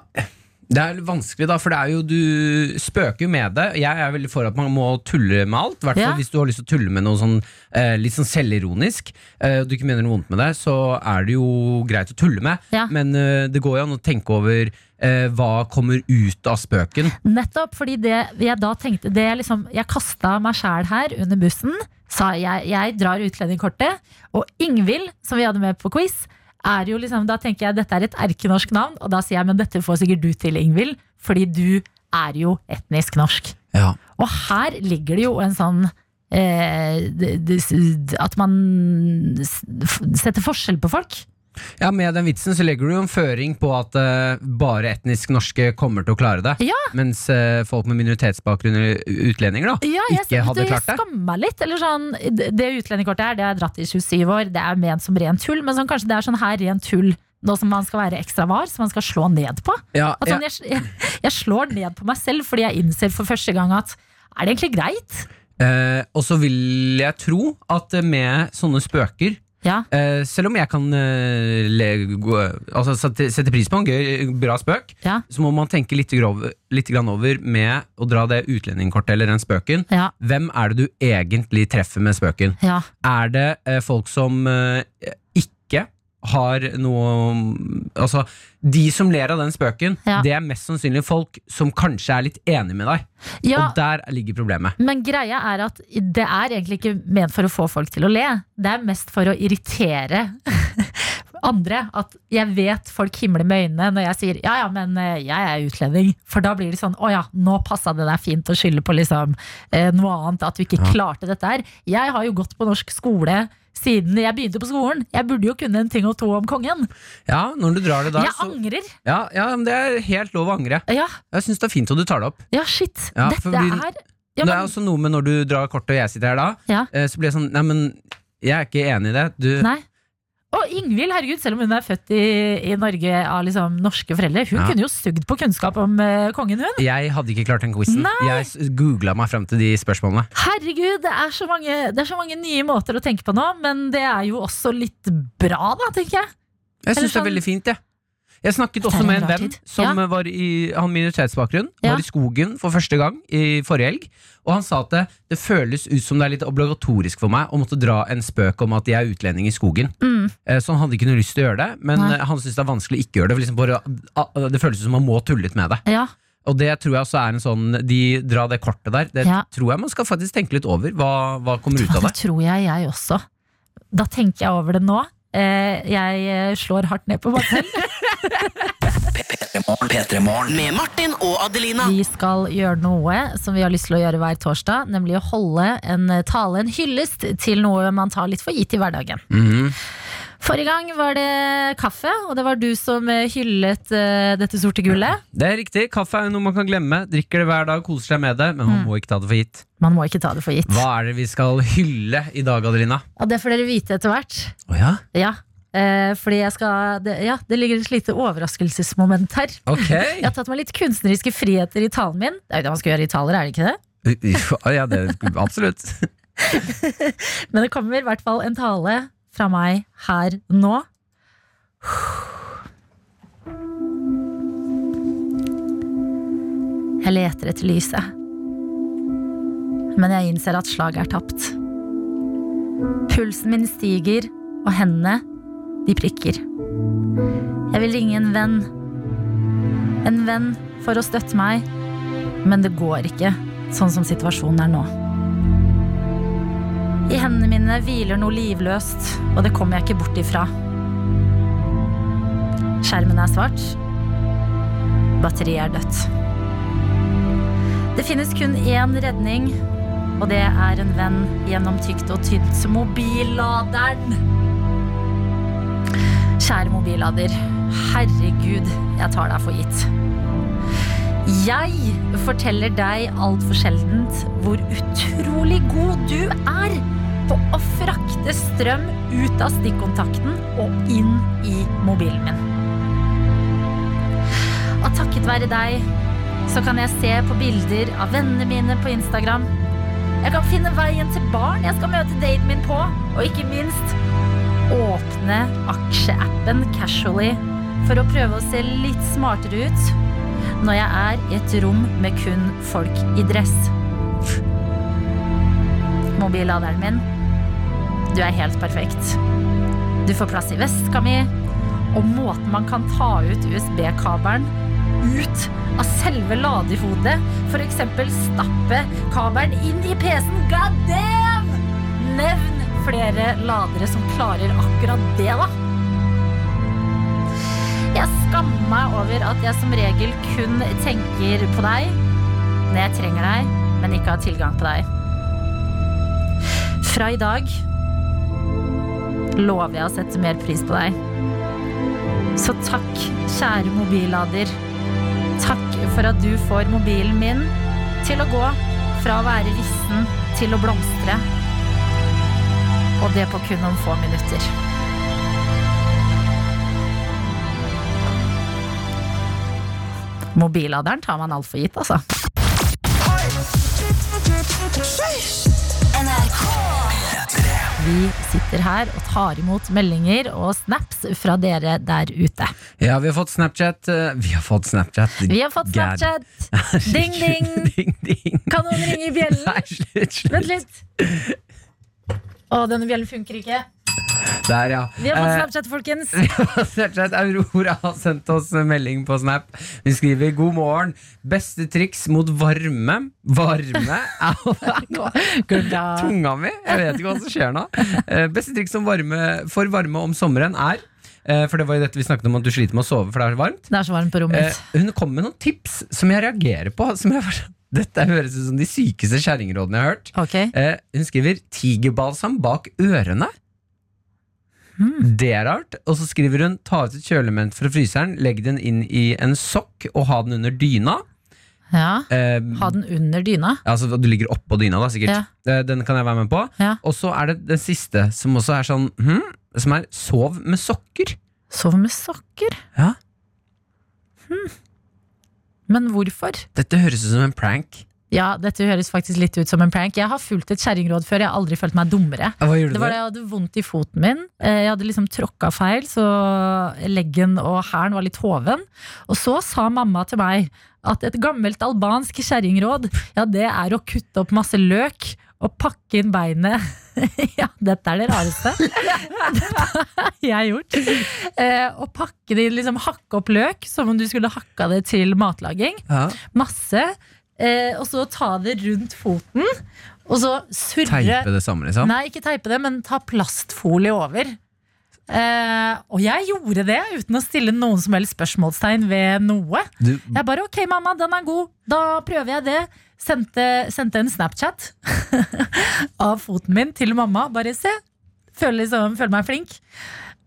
det er vanskelig, da, for det er jo du spøker jo med det. Jeg er veldig for at man må tulle med alt. I hvert fall Ja. hvis du har lyst til å tulle med noe sånn eh, litt sånn selvironisk, eh, du ikke mener noe vondt med det, så er det jo greit å tulle med. Ja. Men eh, det går jo an å tenke over eh, hva kommer ut av spøken. Nettopp fordi det jeg da tenkte det jeg liksom, Jeg kasta meg sjæl her under bussen. Sa jeg, jeg drar utlendingkortet. Og Ingvild, som vi hadde med på quiz, er jo liksom, da tenker jeg dette er et erkenorsk navn. Og da sier jeg men dette får sikkert du til, Ingvild, fordi du er jo etnisk norsk. Ja. Og her ligger det jo en sånn eh, At man setter forskjell på folk. Ja, Med den vitsen så legger du jo en føring på at eh, bare etnisk norske kommer til å klare det. Ja. Mens eh, folk med minoritetsbakgrunn eller utlendinger da Ja, jeg, ikke hadde du, jeg klart det. skammer meg litt. Eller sånn, det det utlendingkortet her, det har jeg dratt i 27 år. Det er ment som rent tull, men sånn, kanskje det er sånn her rent tull nå som man skal være ekstra var, som man skal slå ned på. Ja, At ja. sånn, jeg, jeg, jeg slår ned på meg selv fordi jeg innser for første gang at er det egentlig greit? Eh, og så vil jeg tro at med sånne spøker Ja, Uh, Selv om jeg kan uh, le, gå, altså, sette, sette pris på en gøy, bra spøk, ja, så må man tenke litt, grov, litt grann over med å dra det utlendingkortet eller den spøken. ja, Hvem er det du egentlig treffer med spøken? ja. Er det uh, folk som har noe Altså, de som ler av den spøken, Ja. det er mest sannsynlig folk som kanskje er litt enig med deg. ja. Og der ligger problemet. Men greia er at det er egentlig ikke ment for å få folk til å le. Det er mest for å irritere *laughs* andre. At jeg vet folk himler med øynene når jeg sier ja ja, men eh, jeg er utlending. For da blir det sånn å ja, nå passa det deg fint å skylde på liksom eh, noe annet. At du ikke klarte dette her. Jeg har jo gått på norsk skole siden jeg begynte på skolen. Jeg burde jo kunne en ting og to om kongen. Ja, når du drar det der, Jeg så angrer. ja, ja, men Det er helt lov å angre. Ja, Jeg syns det er fint at du tar det opp. ja shit. Ja, Dette vi- er ja, det er også noe med når du drar kortet og jeg sitter her da, Ja. eh, så blir det sånn Nei, men jeg er ikke enig i det. Du, Nei. Og Ingvild, herregud, selv om hun er født i, i Norge av liksom norske foreldre, hun Ja. kunne jo sugd på kunnskap om eh, kongen, hun. jeg hadde ikke klart den quizen. Nei. Jeg googla meg frem til de spørsmålene. Herregud, det er, så mange, det er så mange nye måter å tenke på nå, men det er jo også litt bra, da, tenker jeg. Jeg Eller syns det er sånn- veldig fint, jeg. Jeg snakket også med en venn som Ja. var i han minoritetsbakgrunn. Var i skogen for første gang i forrige helg. Og han sa at det, det føles ut som det er litt obligatorisk for meg å måtte dra en spøk om at jeg er utlending i skogen. Mm. Eh, Så han hadde ikke noe lyst til å gjøre det, men Nei. han syntes det er vanskelig å ikke gjøre det. For liksom bare, det føles ut som man må tulle litt med det. Ja, Og det tror jeg også er en sånn De dra det kortet der. Det Ja. tror jeg man skal faktisk tenke litt over. Hva, hva kommer ut av det det? tror jeg jeg også. Da tenker jeg over det nå. Eh, jeg slår hardt ned på meg *laughs* selv. P3morgen. P3morgen. Med Martin og Adelina. Vi skal gjøre noe som vi har lyst til å gjøre hver torsdag, nemlig å holde en tale, en hyllest, til noe man tar litt for gitt i hverdagen. Mhm. Forrige gang var det kaffe, og det var du som eh, hyllet uh, dette sorte gullet. Det er riktig. Kaffe er jo noe man kan glemme. Drikker det hver dag, koser seg med det, men man Mm. må ikke ta det for gitt. Man må ikke ta det for gitt. Hva er det vi skal hylle i dag, Adelina? Og det får dere vite etter hvert. Oh, ja? Ja, eh, fordi jeg skal det, Ja, det ligger et lite overraskelsesmoment her. Ok. *laughs* Jeg har tatt meg litt kunstneriske friheter i talen min. Det er jo det man skal gjøre i taler, er det ikke det? ja, det *laughs* absolutt. *laughs* Men det kommer i hvert fall en tale fra meg her nå. Jeg leter etter lyset. Men jeg innser at slaget er tapt. Pulsen min stiger, og hendene, de prikker. Jeg vil ringe en venn. En venn for å støtte meg, men det går ikke sånn som situasjonen er nå. I hendene mine hviler noe livløst, og det kommer jeg ikke bort ifra. Skjermen er svart. Batteriet er dødt. Det finnes kun én redning, og det er en venn gjennom tykt og tynt. Mobilladeren! Kjære mobillader. Herregud, jeg tar deg for gitt. Jeg forteller deg altfor sjeldent hvor utrolig god du er på å frakte strøm ut av stikkontakten og inn i mobilen min. Og takket være deg så kan jeg se på bilder av vennene mine på Instagram. Jeg kan finne veien til barn jeg skal møte daten min på, og ikke minst åpne aksjeappen Casually for å prøve å se litt smartere ut når jeg er i et rom med kun folk i dress. Mobilladeren min, du er helt perfekt. Du får plass i veska mi, og måten man kan ta ut USB-kabelen ut av selve ladehodet, f.eks. stappe kabelen inn i PC-en. God damn! Nevn flere ladere som klarer akkurat det, da. Jeg skammer meg over at jeg som regel kun tenker på deg når jeg trenger deg, men ikke har tilgang på deg. Fra i dag lover jeg å sette mer pris på deg. Så takk, kjære mobillader. Takk for at du får mobilen min til å gå fra å være vissen til å blomstre. Og det på kun noen få minutter. Mobilladeren tar man altfor gitt, altså. Vi sitter her og tar imot meldinger og snaps fra dere der ute. Ja, vi har fått Snapchat. eh, Vi har fått Snapchat. Vi har fått Snapchat! *laughs* Ding, ding! ding, ding. Kan noen ringe i bjellen? Nei, slutt, slutt. Vent litt. Å, denne bjellen funker ikke. Der, ja. Vi har fått Eh, Snapchat, folkens. *laughs* Snapchat Aurora har sendt oss melding på Snap. Hun skriver 'God morgen. Beste triks mot varme Varme? *laughs* Tunga mi! Jeg vet ikke hva som skjer nå. Eh, Beste triks varme, for varme om sommeren er eh, For det var jo dette vi snakket om at du sliter med å sove for det er så varmt. Det er så varmt på rommet. Hun kom med noen tips som jeg reagerer på. Som jeg, bare- dette høres ut som de sykeste kjerringrådene jeg har hørt. Okay. Eh, hun skriver 'tigerbalsam bak ørene'. Det er rart. Og så skriver hun 'ta ut et kjølement fra fryseren, legg den inn i en sokk og ha den under dyna'. Ja. Eh, Ha den under dyna. Ja, altså Du ligger oppå dyna, da, sikkert. Eh, den kan jeg være med på. Ja. Og så er det den siste, som også er sånn hm, Som er 'sov med sokker'. Sov med sokker. Ja. Men hvorfor? Dette høres ut som en prank. Ja, dette høres faktisk litt ut som en prank. Jeg har fulgt et kjerringråd før. Jeg har aldri følt meg dummere. Hva gjorde Det var da jeg hadde vondt i foten min. Eh, Jeg hadde liksom tråkka feil, så leggen og hælen var litt hoven. Og så sa mamma til meg at et gammelt albansk kjerringråd, ja, det er å kutte opp masse løk og pakke inn beinet. *laughs* ja, dette er det rareste. jeg har gjort. Eh, og pakke det liksom hakke opp løk som om du skulle hakka det til matlaging. Ja. Masse. Eh, og så ta det rundt foten. Og så surre Teipe det sammen, liksom? Nei, ikke teipe det, men ta plastfolie over. Eh, og jeg gjorde det uten å stille noen som helst spørsmålstegn ved noe. Du, Jeg bare ok, mamma, den er god. Da prøver jeg det. Sendte, sendte en Snapchat *laughs* av foten min til mamma. Bare se. Føler, liksom, føler meg flink.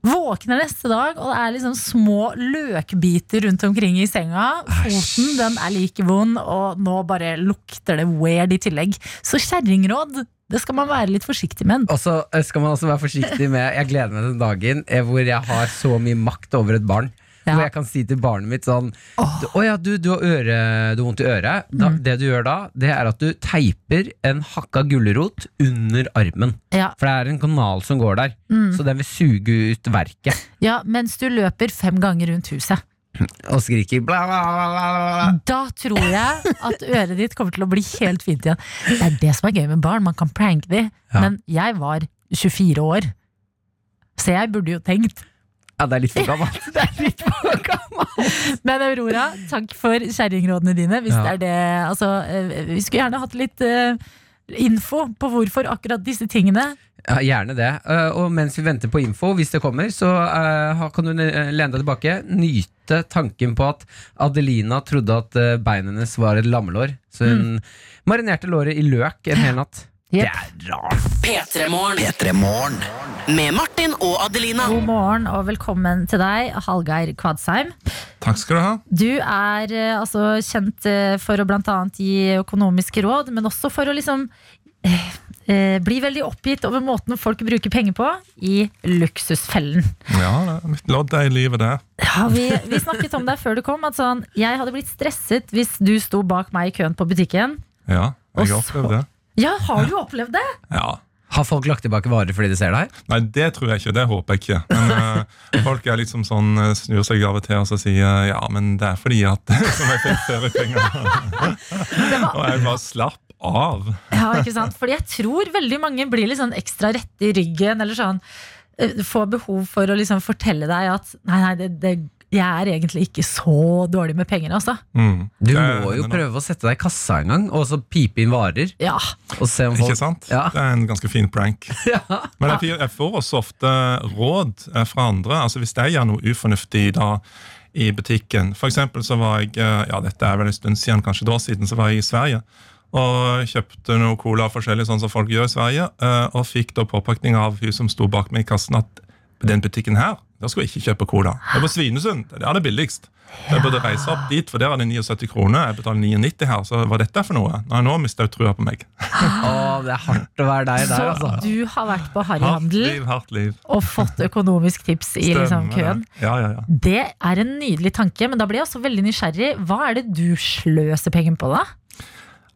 Våkner neste dag, og det er liksom små løkbiter rundt omkring i senga. Foten den er like vond, og nå bare lukter det weird i tillegg. Så kjerringråd, det skal man være litt forsiktig med. Og så eh, skal man også være forsiktig med Jeg gleder meg til den dagen eh, hvor jeg har så mye makt over et barn. Ja. Hvor jeg kan si til barnet mitt sånn Å ja, du, du, har øre, du har vondt i øret. Da, Mm. Det du gjør da, det er at du teiper en hakka gulrot under armen. Ja, For det er en kanal som går der. Mm. Så den vil suge ut verket. ja, mens du løper fem ganger rundt huset. Og skriker bla, bla, bla. Da tror jeg at øret ditt kommer til å bli helt fint igjen. Det er det som er gøy med barn. Man kan pranke dem. Ja. Men jeg var 24 år. Så jeg burde jo tenkt. Ja, det er litt for gammelt. *laughs* Det er litt for gammelt. Men Aurora, takk for kjerringrådene dine. Hvis Ja. det er det altså, eh, Vi skulle gjerne hatt litt uh, info på hvorfor akkurat disse tingene? Ja, gjerne det. Uh, og mens vi venter på info, hvis det kommer, så uh, kan du lene deg tilbake. Nyte tanken på at Adelina trodde at beina hennes var et lammelår. Så hun marinerte låret i løk en hel natt. Jep. Det er rart. P3 Morgen. Med Martin og Adelina. God morgen og velkommen til deg, Hallgeir Kvadsheim. Takk skal du ha. Du er eh, altså kjent eh, for å blant annet gi økonomiske råd, men også for å liksom eh, eh, bli veldig oppgitt over måten folk bruker penger på i Luksusfellen. Ja, det er mitt lodd er i livet, det. Ja, vi, vi snakket om deg før du kom. At sånn, jeg hadde blitt stresset hvis du sto bak meg i køen på butikken. Ja, jeg opplevde så- det. Ja, har du opplevd det? Ja. Har folk lagt tilbake varer fordi de ser deg? Nei, det tror jeg ikke. Det håper jeg ikke. Men uh, folk er liksom sånn, eh, snur seg av og til og så sier ja, men det er fordi at *laughs* som jeg fikk feriepenger. og jeg bare slapp av. Ja, ikke sant? Fordi jeg tror veldig mange blir litt sånn ekstra rette i ryggen, eller sånn eh, Får behov for å liksom fortelle deg at nei, nei, det, det, jeg er egentlig ikke så dårlig med penger, altså. Mm. Du må jo prøve å sette deg i kassa en gang, og så pipe inn varer. Ja. Og se om folk Ikke sant? Ja. Det er en ganske fin prank. *laughs* ja. Men jeg, jeg får også ofte råd eh, fra andre. Altså Hvis jeg gjør noe ufornuftig da i butikken For eksempel så var jeg eh, ja dette er vel en stund siden, kanskje et år siden, så var jeg i Sverige. Og kjøpte noe cola forskjellig, sånn som folk gjør i Sverige. eh, Og fikk da påpakning av hun som sto bak meg i kassen, at den butikken her, der skulle jeg ikke kjøpe cola. Det er på Svinesund. Det er det billigst. Så jeg burde reise opp dit, for der er det 79 kroner. Jeg betaler 99 her, så hva er dette for noe? Nei, nå mister jeg trua på meg. Oh, det er hardt å være deg Så der, altså. du har vært på Hardt harryhandel liv, hardt liv. og fått økonomisk tips i liksom, køen. Ja, ja, ja. Det er en nydelig tanke, men da blir jeg også veldig nysgjerrig. Hva er det du sløser penger på, da?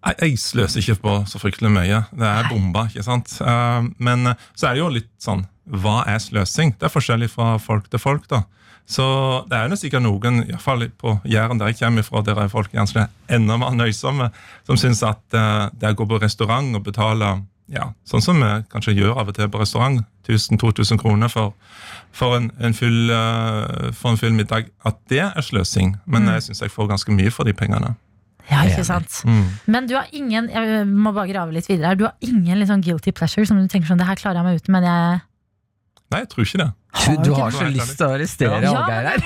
Nei, Jeg sløser ikke på så fryktelig mye. Det er bomba, ikke sant. Eh, Men eh, så er det jo litt sånn Hva er sløsing? Det er forskjellig fra folk til folk, da. Så det er jo sikkert noen, iallfall på Jæren der jeg kommer fra, der er folk kanskje enda mer nøysomme, som syns at eh, det å gå på restaurant og betale ja, sånn som vi kanskje gjør av og til på restaurant, 1000-2000 kroner for, for, en, en full, eh, for en full middag, at det er sløsing. Men jeg syns jeg får ganske mye for de pengene. Ja, ikke sant? Mm. Men du har ingen Jeg må bare grave litt videre her. Du har ingen liksom guilty pleasure som du tenker sånn Det her klarer jeg meg uten, men jeg Nei, jeg tror ikke det. Du, du har så lyst til å arrestere Ja, Hallgeir her.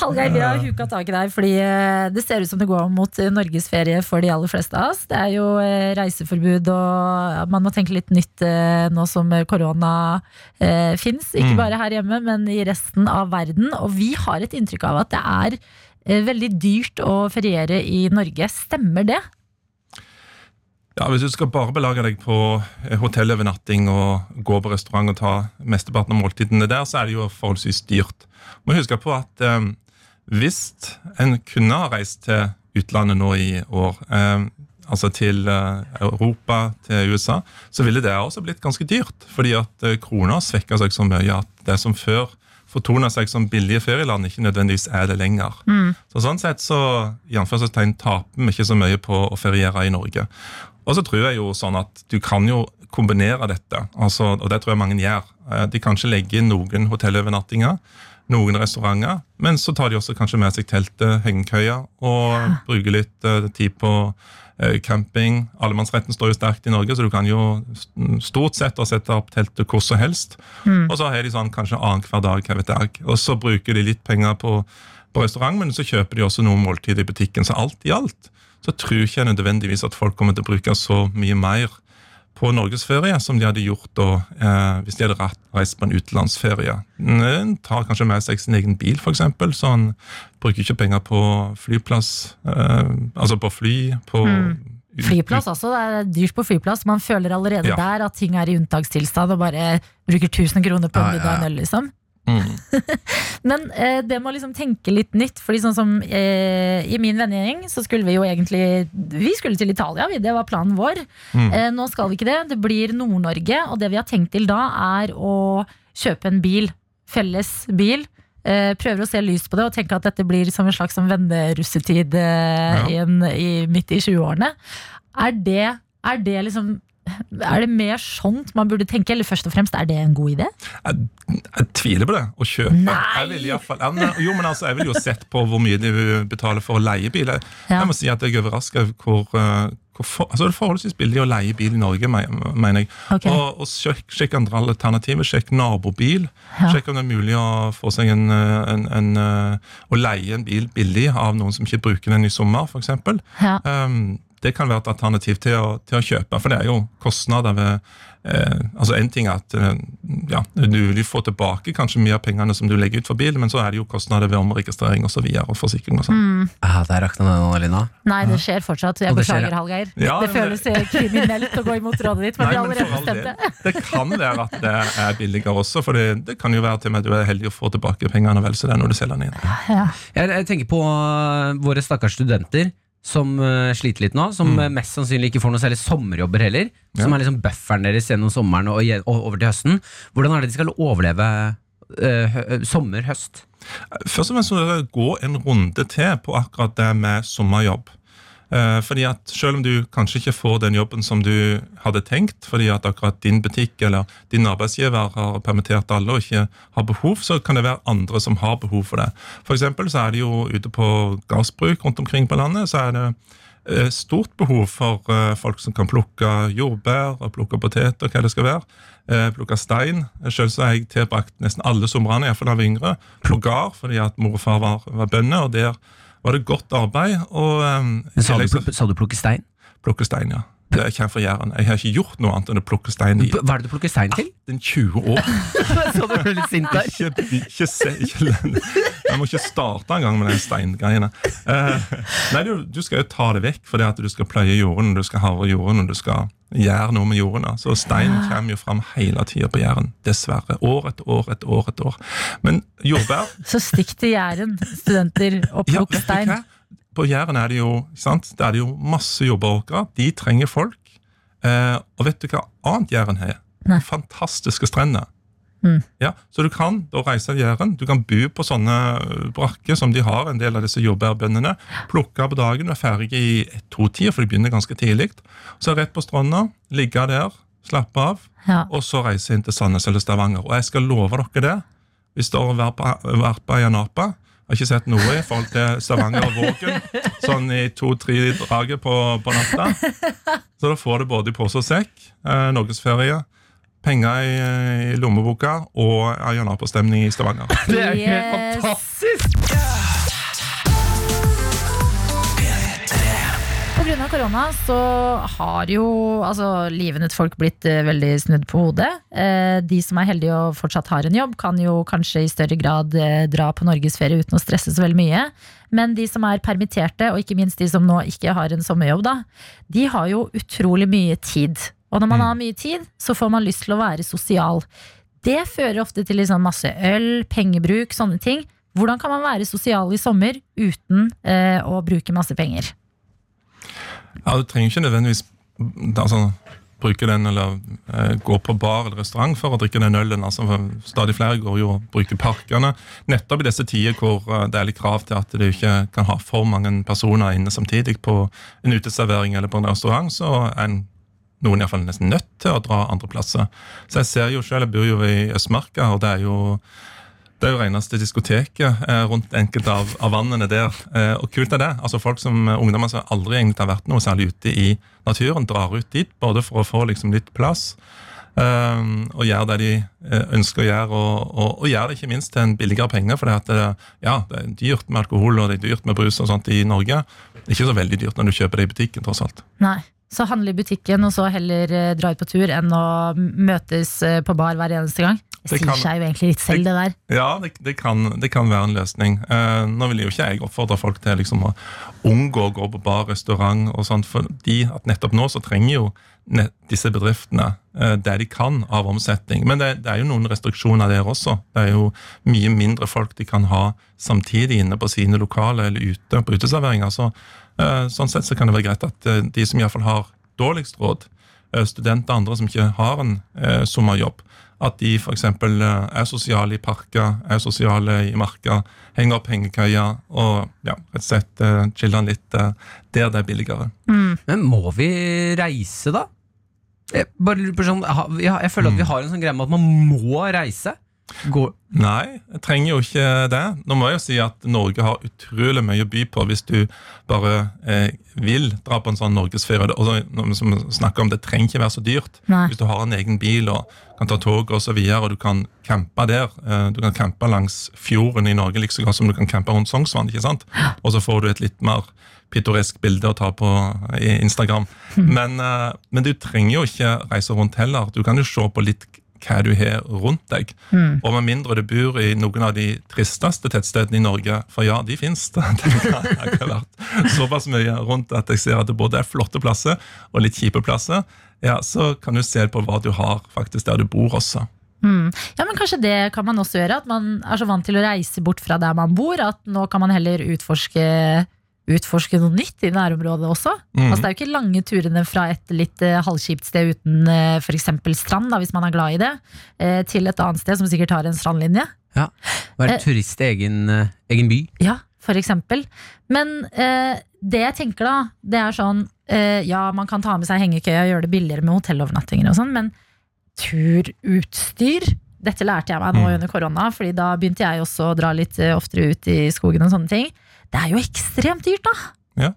Hallgeir, vi har huka tak i deg fordi eh, det ser ut som det går mot Norges norgesferie for de aller fleste av oss. Det er jo eh, reiseforbud, og man må tenke litt nytt eh, nå som korona eh, fins. Ikke Mm. bare her hjemme, men i resten av verden. Og vi har et inntrykk av at det er eh, veldig dyrt å feriere i Norge. Stemmer det? Ja, Hvis du skal bare belage deg på eh, hotellovernatting og gå på restaurant og ta mesteparten av måltidene der, så er det jo forholdsvis dyrt. Må huske på at eh, hvis en kunne ha reist til utlandet nå i år, eh, altså til eh, Europa, til USA, så ville det også blitt ganske dyrt. Fordi at eh, krona svekka seg så mye at det som før fortoner seg som billige ferieland, ikke nødvendigvis er det lenger. Så Sånn sett så i taper vi ikke så mye på å feriere i Norge. Og så tror jeg jo sånn at du kan jo kombinere dette, altså, og det tror jeg mange gjør. De kan ikke legge inn noen hotellovernattinger, noen restauranter, men så tar de også kanskje med seg teltet, hengekøya, og bruker litt eh, tid på eh, camping. Allemannsretten står jo sterkt i Norge, så du kan jo stort sett sette opp teltet hvor som helst. Og så har de sånn kanskje annenhver dag, hva vet jeg. Og så bruker de litt penger på, på restaurant, men så kjøper de også noen måltid i butikken. Så alt i alt så tror ikke jeg nødvendigvis at folk kommer til å bruke så mye mer på norgesferie som de hadde gjort da, eh, hvis de hadde reist på en utenlandsferie. En tar kanskje med seg sin egen bil, f.eks., så han bruker ikke penger på flyplass, eh, altså på fly, på Flyplass også, det er dyrt på flyplass. Man føler allerede Ja. der at ting er i unntakstilstand og bare bruker 1000 kroner på en Ja, ja, middag og en øl, liksom. Mm. *laughs* Men eh, det må liksom tenke litt nytt. Fordi sånn som eh, I min vennegjeng så skulle vi jo egentlig Vi skulle til Italia, vi, det var planen vår. Mm. Eh, nå skal vi ikke det. Det blir Nord-Norge. Og det vi har tenkt til da, er å kjøpe en bil. Felles bil. Eh, prøver å se lyst på det og tenke at dette blir som en slags vennerussetid eh, Ja. midt i 20-årene. Er det, er det liksom er det mer sånt man burde tenke, eller først og fremst, er det en god idé? Jeg, jeg tviler på det. Å kjøpe. Nei! Jeg vil i hvert fall, ja, men, jo, men altså, jeg vil jo sett på hvor mye de betaler for å leie bil. Jeg, Ja. jeg må si at jeg er overraska hvor, eh, hvor for, altså, Det er forholdsvis billig å leie bil i Norge, mener jeg. Okay. Og, og sjekk, sjekk andre alternativer. Sjekk nabobil. Ja. Sjekk om det er mulig å få seg en, eh, en, en eh, Å leie en bil billig av noen som ikke bruker den i sommer, f.eks. Ja. Um, det kan være et alternativ til å, til å kjøpe, for det er jo kostnader ved eh, altså En ting er at eh, ja, du vil få tilbake kanskje mye av pengene som du legger ut for bil, men så er det jo kostnader ved omregistrering og så videre, og forsikring og sånn. Mm. Ah, der rakna den, Lina. Nei, det skjer fortsatt. Jeg beklager. Hallgeir. Ja, det føles det... kriminelt å gå imot rådet ditt, men vi Nei, men allerede for bestemt det. Det kan være at det er billigere også, for det, det kan jo være til og med at du er heldig å få tilbake pengene vel så det er når du selger den inn. Ja. Jeg, jeg tenker på våre stakkars studenter som uh, sliter litt nå. Som mm. mest sannsynlig ikke får noe særlig sommerjobber heller. Som er liksom bufferen deres gjennom sommeren og, og over til høsten. Hvordan er det de skal overleve uh, sommer, høst? Først og fremst må dere gå en runde til på akkurat det med sommerjobb. Eh, fordi at Selv om du kanskje ikke får den jobben som du hadde tenkt, fordi at akkurat din butikk eller din arbeidsgiver har permittert alle og ikke har behov, så kan det være andre som har behov for det. For så er det jo ute på gardsbruk rundt omkring på landet, så er det eh, stort behov for eh, folk som kan plukke jordbær og plukke poteter, hva det skal være. Plukke stein. Selv så har jeg tilbrakt nesten alle somrene, iallfall da jeg var yngre, plugar, fordi at mor og far var, var bønder, og der var det godt arbeid. Og um, Sa du, sa du plukke stein? plukke stein, ja. Det er ikke fra Jæren. Jeg har ikke gjort noe annet enn å plukke stein i Hva er det du plukker stein til? 18-20 år. *laughs* så du ble litt sint der. Ikke, ikke se ikke, Jeg må ikke starte engang med den steingreiene. Uh, nei, du, du skal jo ta det vekk fordi at du skal pløye jorden, du skal havre jorden og du skal gjøre noe med jorden. Så stein kommer jo fram hele tida på Jæren. Dessverre. År etter år etter år. etter år. Men jordbær Så stikk til Jæren, studenter, og plukk ja, stein. På Jæren er det jo sant? Det er det jo masse jordbæråkre. De trenger folk. Eh, og vet du hva annet Jæren har? Nei. Fantastiske strender. Mm. Ja, så du kan da reise til Jæren. Du kan bo på sånne øh, brakker som de har, en del av disse jordbærbøndene. Plukke på dagen, være ferdig i to-tida, for de begynner ganske tidlig. Så rett på stranda, ligge der, slappe av, Ja. og så reise inn til Sandnes eller Stavanger. Og jeg skal love dere det. Hvis dere har vært på- vært Ayanapa, har ikke sett noe i forhold til Stavanger og Vågen, sånn i to-tre draget på, på natta. Så da får du både i pose og sekk, eh, norgesferie, penger i, i lommeboka og Ayanapa-stemning i Stavanger. Det er helt fantastisk! Av korona så har jo altså, livene til folk blitt eh, veldig snudd på hodet. Eh, de som er heldige og fortsatt har en jobb, kan jo kanskje i større grad eh, dra på norgesferie uten å stresse så veldig mye. Men de som er permitterte, og ikke minst de som nå ikke har en sommerjobb, da, de har jo utrolig mye tid. Og når man har mye tid, så får man lyst til å være sosial. Det fører ofte til liksom masse øl, pengebruk, sånne ting. Hvordan kan man være sosial i sommer uten eh, å bruke masse penger? Ja, Du trenger ikke nødvendigvis altså, bruke den eller eh, gå på bar eller restaurant for å drikke den ølen. Altså, stadig flere går jo og bruker parkene. Nettopp i disse tider hvor eh, det er litt krav til at du ikke kan ha for mange personer inne samtidig på en uteservering eller på en restaurant, så er en noen i hvert fall nesten nødt til å dra andre plasser. Så jeg ser jo selv, jeg bor jo i Østmarka, og det er jo det er jo reneste diskoteket eh, rundt enkelte av, av vannene der. Eh, og kult er det. Altså Folk som eh, ungdommer som aldri egentlig har vært noe særlig ute i naturen, drar ut dit både for å få liksom litt plass eh, og gjør det de ønsker å gjøre, og, og, og gjør det ikke minst til en billigere penge. For det, ja, det er dyrt med alkohol og det er dyrt med brus og sånt i Norge. Det er ikke så veldig dyrt når du kjøper det i butikken, tross alt. Nei. Så handle i butikken og så heller dra ut på tur enn å møtes på bar hver eneste gang. Det Det sier seg jo egentlig litt selv, det der. Ja, det, det, kan, det kan være en løsning. Uh, nå vil jo ikke jeg oppfordre folk til liksom, å unngå å gå på bar, restaurant og sånt, fordi at nettopp nå så trenger jo disse bedriftene uh, det de kan av omsetning. Men det, det er jo noen restriksjoner der også. Det er jo mye mindre folk de kan ha samtidig inne på sine lokaler eller ute på uteserveringer. Så, uh, sånn sett så kan det være greit at de som iallfall har dårligst råd, studenter og andre som ikke har en sommerjobb, at de f.eks. er sosiale i parker, er sosiale i marka, henger opp hengekøyer og ja, rett og slett uh, chiller litt uh, der det er billigere. Men må vi reise, da? Jeg, bare sånn, jeg føler at vi har en sånn greie med at man må reise. Gå, Nei, jeg trenger jo ikke det. Nå må jeg jo si at Norge har utrolig mye å by på hvis du bare eh, vil dra på en sånn norgesferie. Og som snakker om Det trenger ikke være så dyrt. Nei. Hvis du har en egen bil og kan ta tog og så videre, og du kan campe der. Eh, du kan campe langs fjorden i Norge like så godt som du kan campe rundt Sognsvann. ikke sant? Og så får du et litt mer pittoresk bilde å ta på i Instagram. *laughs* Men, eh, men du trenger jo ikke reise rundt heller. Du kan jo se på litt hva du har rundt deg. Og med mindre du bor i noen av de tristeste tettstedene i Norge, for ja, de fins *laughs* det. har har vært såpass mye rundt at jeg ser at det både er flotte plasser og litt kjipe plasser. Ja, Så kan du se på hva du har faktisk der du bor også. Ja, men Kanskje det kan man også gjøre. At man er så vant til å reise bort fra der man bor, at nå kan man heller utforske, utforske noe nytt i nærområdet også. Mm. Altså Det er jo ikke lange turene fra et litt eh, halvkjipt sted uten eh, f.eks. strand, da, hvis man er glad i det, eh, til et annet sted som sikkert har en strandlinje. ja, være Eh. turist i egen, eh, egen by. Ja, for eksempel. Men eh, det jeg tenker da, det er sånn Ja, man kan ta med seg hengekøya og gjøre det billigere med hotellovernattinger og sånn, men turutstyr Dette lærte jeg meg nå Mm. under korona, Fordi da begynte jeg også å dra litt oftere ut i skogen og sånne ting. Det er jo ekstremt dyrt, da! Ja.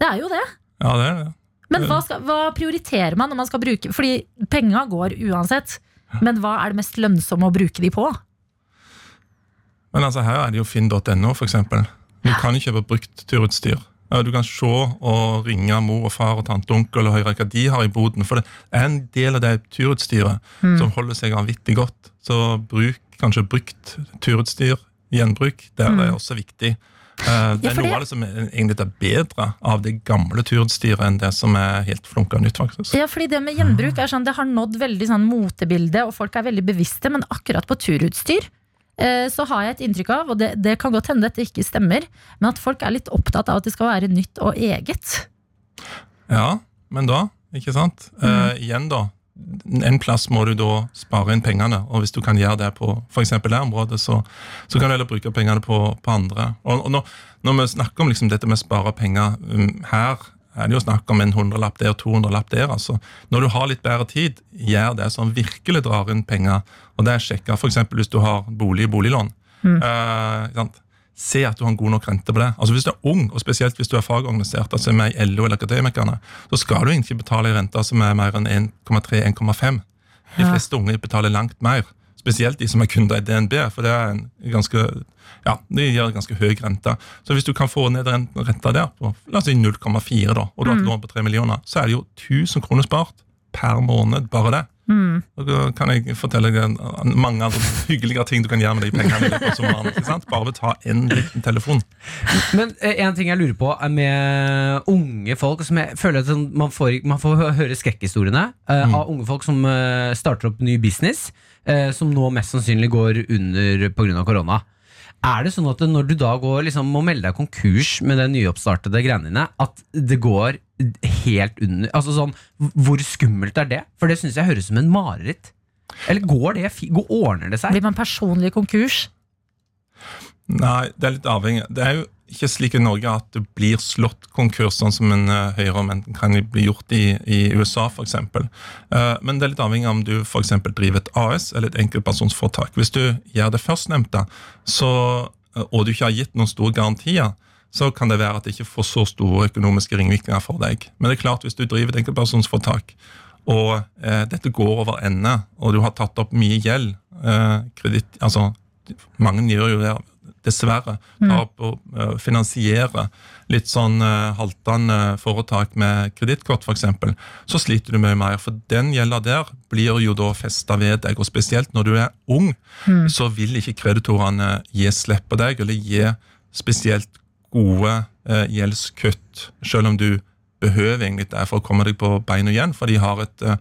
Det er jo det. Ja, det er det. Men hva, skal, hva prioriterer man når man skal bruke Fordi penga går uansett. Men hva er det mest lønnsomme å bruke de på? Men altså, her er det jo finn.no, eksempel. Du kan jo kjøpe brukt turutstyr. Du kan se og ringe mor og far og tante og onkel og høre hva de har i boden. For det er en del av det turutstyret som holder seg vanvittig godt. Så bruk kanskje brukt turutstyr, gjenbruk, det er også viktig. Eh, Det er ja, noe av det som egentlig er bedre av det gamle turutstyret enn det som er helt flunka nytt. faktisk. Ja, fordi det med gjenbruk er sånn, det har nådd veldig sånn motebilde, og folk er veldig bevisste, men akkurat på turutstyr eh, så har jeg et inntrykk av, og det, det kan godt hende dette ikke stemmer, men at folk er litt opptatt av at det skal være nytt og eget. Ja, men da, ikke sant? Eh, igjen da, en plass må du da spare inn pengene, og hvis du kan gjøre det på eksempel det området, så, så kan du heller bruke pengene på, på andre. Og, og når, når vi snakker om liksom dette med å spare penger, um, her er det jo snakk om en hundrelapp der, 200-lapp der, altså. Når du har litt bedre tid, gjør det som virkelig drar inn penger, og det er sjekka eksempel hvis du har bolig i boliglån. Eh, sant? Se at du har en god nok rente på det. Altså Hvis du er ung, og spesielt hvis du er fagorganisert, altså med i LO eller Akademikerne, så skal du ikke betale en rente som er mer enn 1,3-1,5. De fleste unge betaler langt mer. Spesielt de som er kunder i DNB, for det er en ganske ja, de gir ganske høy rente. Så hvis du kan få ned renta der på la oss si 0,4, da, og du har et lån på 3 millioner, så er det jo 1000 kroner spart per måned, bare det. Og da kan jeg fortelle deg mange andre hyggeligere ting du kan gjøre med de pengene. sant? Bare ved å ta en liten telefon. Men eh, en ting jeg lurer på er med unge folk som jeg føler at sånn, man, får, man får høre skrekkhistoriene eh, av unge folk som uh, starter opp ny business, uh, som nå mest sannsynlig går under pga. korona. Er det sånn at når du da går liksom, må melde deg konkurs med det nyoppstartede greiene dine, at det går helt under Altså sånn, Hvor skummelt er det? For det syns jeg høres ut som en mareritt. Eller går det går, ordner det seg? Blir man personlig konkurs? Nei, det er litt avhengig. Det er jo ikke slik i Norge at det blir slått konkurs, sånn som en uh, høyere men kan bli gjort i, i USA f.eks. Uh, men det er litt avhengig av om du for eksempel driver et AS eller et enkeltpersonsforetak. Hvis du gjør det førstnevnte, så, uh, og du ikke har gitt noen store garantier, så kan det være at det ikke får så store økonomiske ringvirkninger for deg. Men det er klart, hvis du driver et enkeltpersonsforetak, og eh, dette går over ende, og du har tatt opp mye gjeld, eh, kredit, altså mange gjør jo det, dessverre, tar opp og eh, finansierer litt sånn eh, haltende foretak med kredittkort f.eks., så sliter du mye mer. For den gjelda der blir jo da festa ved deg, og spesielt når du er ung, så vil ikke kreditorene gi slipp på deg, eller gi spesielt gode eh, gjeldskutt, selv om du behøver egentlig det for å komme deg på beina igjen, for de har et, eh,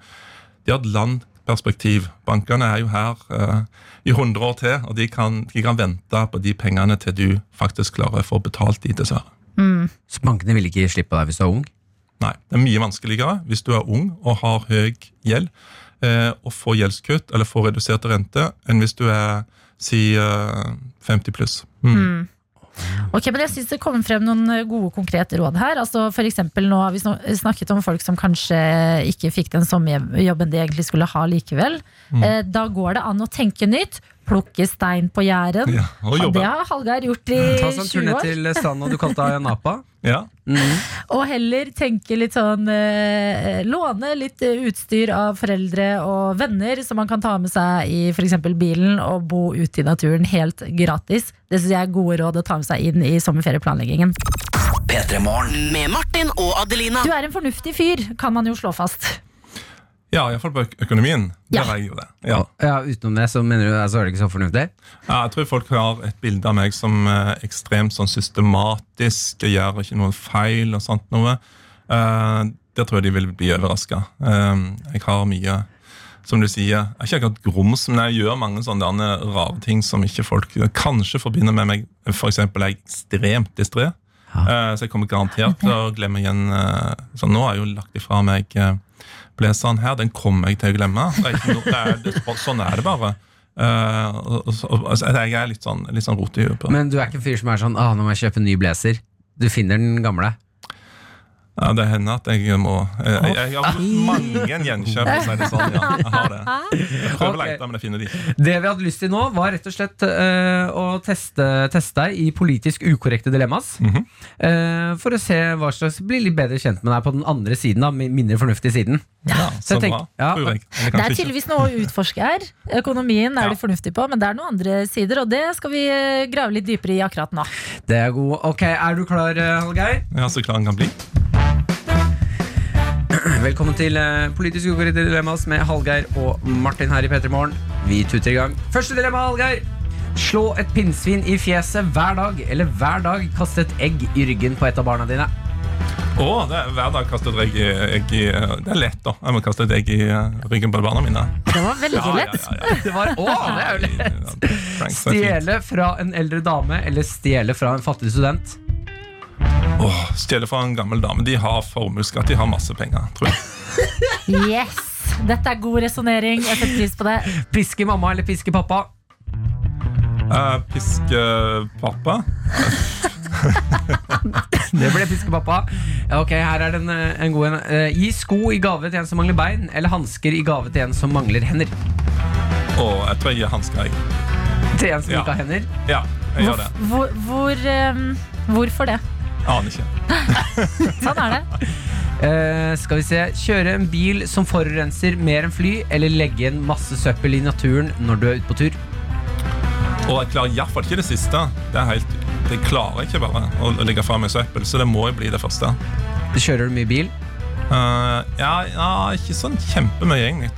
de har et landperspektiv. Bankene er jo her eh, i 100 år til, og de kan, de kan vente på de pengene til du faktisk klarer å få betalt de, dessverre. Så bankene vil ikke slippe deg hvis du er ung? Nei, det er mye vanskeligere hvis du er ung og har høy gjeld, eh, og får gjeldskutt eller får redusert rente, enn hvis du er si eh, 50 pluss. Mm. Ok, men jeg synes det kommer frem noen eh, gode konkrete råd her. Altså for nå har vi snakket om folk som kanskje ikke fikk den sommerjobben de egentlig skulle ha likevel. Mm. Eh, Da går det an å tenke nytt. Plukke stein på Jæren. Ja, og jobbe. Det har Hallgeir gjort i Ta sånn tur 20 ned år. til stranda du kalte Ayanapa. *laughs* Ja. Og heller tenke litt sånn eh, Låne litt utstyr av foreldre og venner som man kan ta med seg i f.eks. bilen og bo ute i naturen helt gratis. Det syns jeg er gode råd å ta med seg inn i sommerferieplanleggingen. Med Martin og Adelina. Du er en fornuftig fyr, kan man jo slå fast. Ja, iallfall på øk- økonomien. Der Ja. er jeg jo det. Ja. Ja, Utenom det så mener du så er det ikke så fornuftig? Ja, jeg tror folk har et bilde av meg som eh, ekstremt sånn systematisk, jeg gjør ikke noen feil og sånt noe. Eh, der tror jeg de vil bli overraska. jeg har mye som du sier, jeg er ikke akkurat grums, men jeg gjør mange sånne rare ting som ikke folk kanskje forbinder med meg. For eksempel er jeg ekstremt distré. ja. så jeg kommer garantert til å glemme igjen eh, Så nå har jeg jo lagt ifra meg eh, sånn her. Den kommer jeg til å glemme. Det er ikke noe, det er, det, sånn er det bare. Uh, og, og, altså, jeg er litt sånn, litt sånn rot. Men du er ikke en fyr som er sånn ah, 'nå må jeg kjøpe en ny blazer'. Du finner den gamle. Ja, det hender at jeg må Jeg, jeg, jeg har mange gjenkjøp. Si det sånn, ja. Jeg har det. Jeg prøver å lete, men jeg finner de ikke. Det vi hadde lyst til nå, var rett og slett uh, å teste, teste deg i politisk ukorrekte dilemmas. Mm -hmm. uh, for å se hva slags Bli litt bedre kjent med deg på den andre siden, da, mindre fornuftige siden. Ja, Så så bra. tenk- ja, tror jeg. Det er tydeligvis noe å utforske her. Økonomien er Ja. du fornuftig på, men det er noen andre sider, og det skal vi eh, grave litt dypere i akkurat nå. Det er god. Ok, Er du klar, eh, Hallgeir? Ja, så klar den kan bli. Velkommen til Politisk Politisk i dilemmas med Hallgeir og Martin her i P3 Morgen. Vi tuter i gang. Første dilemma, Hallgeir. Slå et pinnsvin i fjeset hver dag, eller hver dag kaste et egg i ryggen på et av barna dine. Å, det er, hver dag kaster jeg egg i, egg i Det er lett, da. Jeg må kaste et egg i eh, ryggen på barna mine. Det var veldig Ja, ja, lett. ja, ja. Det var, å, det er jo lett. Stjele fra en eldre dame eller stjele fra en fattig student. Åh, Stjele fra en gammel dame. De har formuesskatt. De har masse penger, tror jeg. *laughs* Yes! Dette er god resonnering. Jeg setter pris på det. Piske mamma eller piske pappa. Uh, piske pappa. *laughs* Det ble piske pappa. Ok, her er den eh, en god en. Uh, Gi sko i gave til en som mangler bein, eller hansker i gave til en som mangler hender. Oh, jeg tror jeg gir hansker, jeg. Til en som Ja. ikke har hender. Ja, jeg gjør det. Hvor, hvor, um, hvorfor det? Aner ikke. *laughs* Sånn er det. Uh, skal vi se Kjøre en bil som forurenser mer enn fly, eller legge igjen masse søppel i naturen når du er ute på tur. Og jeg klarer iallfall ikke det siste. Det er helt, det klarer jeg ikke bare å, å legge fra meg søppel, så det må jo bli det første. Kjører du mye bil? Eh, ja, ja, ikke sånn kjempemye, egentlig.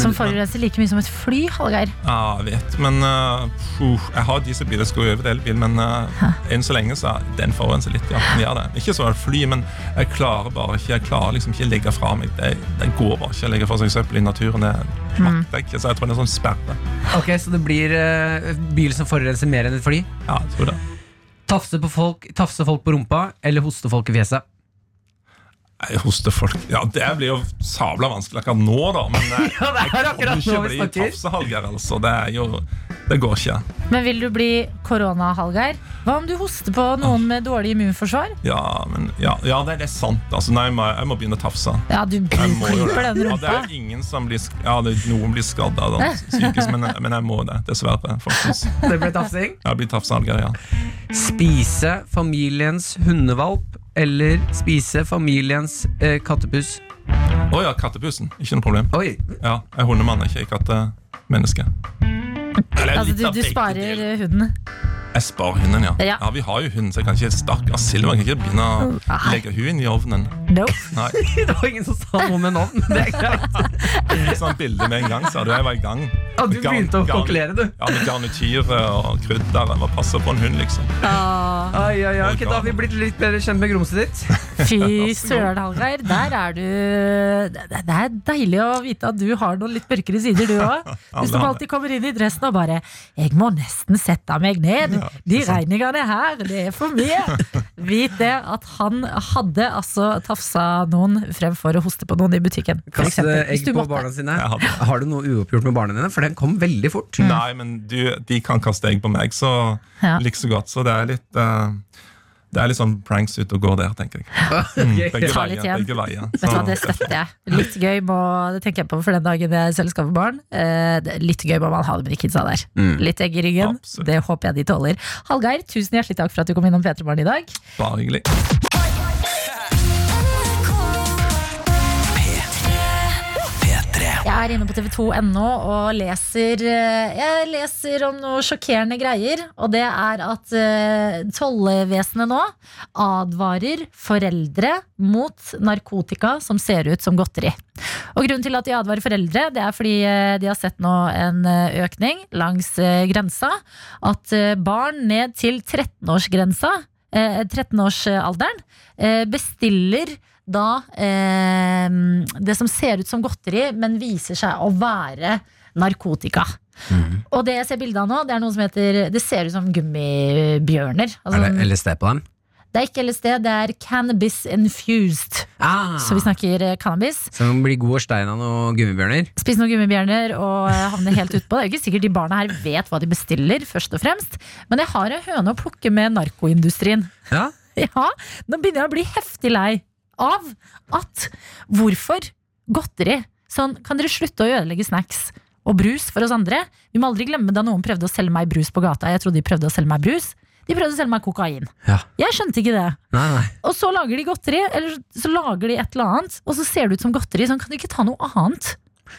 Som forurenser like mye som et fly, Hallgeir. Ja, jeg vet, men uh, puh, Jeg har dieselbil, jeg skal over til elbil, men uh, enn så lenge så den forurenser litt. ja, den gjør det. Ikke så er det fly, men jeg klarer bare ikke Jeg klarer liksom ikke å legge fra meg. Det, det går bare ikke å legge fra seg søppel i naturen. Det makter jeg ikke, så jeg tror det er sånn sperre. Ok, Så det blir bil som forurenser mer enn et fly? Ja, jeg tror det. Tafse, folk, tafse folk på rumpa, eller hoste folk i fjeset? Jeg hoster folk Ja, det blir jo sabla vanskelig akkurat nå, da, men jeg, *laughs* Ja, det er jeg kan ikke bli tafsehalger, altså. Det jo Det går ikke. Men vil du bli korona-Hallgeir? Hva om du hoster på noen med dårlig immunforsvar? Ja, men Ja, ja det, det er sant. Altså, nei, jeg må, jeg må begynne å tafse. Ja, du Jeg klyper den Ja, det rumpa. er ingen som blir Ja, det, noen blir skadd av *laughs* sykehus, men, men jeg må det, dessverre. Faktisk. Det blir tafsing. det blir tafsehalger, ja. Spise familiens hundevalp, eller spise familiens eh, kattepus? Å ja, kattepusen. Ikke noe problem. Oi, Ja, Jeg er hundemann, ikke kattemenneske. Eller Altså, litt du, av du begge sparer deler. hunden. Jeg sparer hunden, ja. Ja. ja. Vi har jo hund, så jeg kan ikke Stakkars Silva, jeg kan ikke begynne å Nei. legge hun inn i ovnen. Nope. Nei. *laughs* det var ingen som sa noe med navn. Det er greit. Et sånt bilde med en gang, sa du. Jeg var i gang. Og du Garn- begynte å garn- kokkelere, du. Ja, med garnityr og krydder. Hva passer på en hund, liksom. Ah, Ai, ai, ai. Ok, da har vi blitt litt bedre kjent med grumset ditt. *laughs* fy søren, Hallgeir. Der er du det, det er deilig å vite at du har noen litt mørkere sider, du òg. *laughs* Du som alltid kommer inn i og bare 'Jeg må nesten sette meg ned'. de regningene her, det er for mye. *laughs* Vit det at han hadde altså tafsa noen fremfor å hoste på noen i butikken. Kaste egg du på måtte. barna sine. Har du noe uoppgjort med barna dine? For den kom veldig fort. Nei, men du, de kan kaste egg på meg, så Ja. like så godt. Så det er litt eh, Det er litt sånn pranks ute og går der, tenker jeg. Mm, begge veier. Begge veier. Vet du hva, Det støtter jeg. Litt gøy må, det tenker jeg på for den dagen jeg selv skal få barn. Eh, er litt gøy må man ha det med de kidsa der. Mm. Litt egg i ryggen. Absolutt. Det håper jeg de tåler. Hallgeir, tusen hjertelig takk for at du kom innom P3 Morgen i dag. Bare hyggelig. Er inne på tv2.no og leser eh, Jeg leser om noe sjokkerende greier. Og det er at eh, tollvesenet nå advarer foreldre mot narkotika som ser ut som godteri. Og Grunnen til at de advarer foreldre, det er fordi eh, de har sett nå en økning langs grensa. At barn ned til 13-årsgrensa, eh, 13-årsalderen, eh, bestiller da eh, det som ser ut som godteri, men viser seg å være narkotika. Og det jeg ser bilde av nå, det er noe som heter Det ser ut som gummibjørner. Altså, Er det LSD på dem? det er ikke LSD, det er cannabis infused. Ah, Så vi snakker cannabis. cannabis. Som blir god og stein av noen gummibjørner? Spise noen gummibjørner og eh, havne helt utpå. Det er jo ikke sikkert de barna her vet hva de bestiller, først og fremst. Men jeg har en høne å plukke med narkoindustrien. Ja. *laughs* Ja, nå begynner jeg å bli heftig lei av at hvorfor godteri? Sånn, kan dere slutte å ødelegge snacks og brus for oss andre? Vi må aldri glemme da noen prøvde å selge meg brus på gata. Jeg trodde de prøvde å selge meg brus. De prøvde å selge meg kokain. Ja. Jeg skjønte ikke det. Nei, nei. Og så lager de godteri, eller så lager de et eller annet, og så ser det ut som godteri. Sånn, kan du ikke ta noe annet?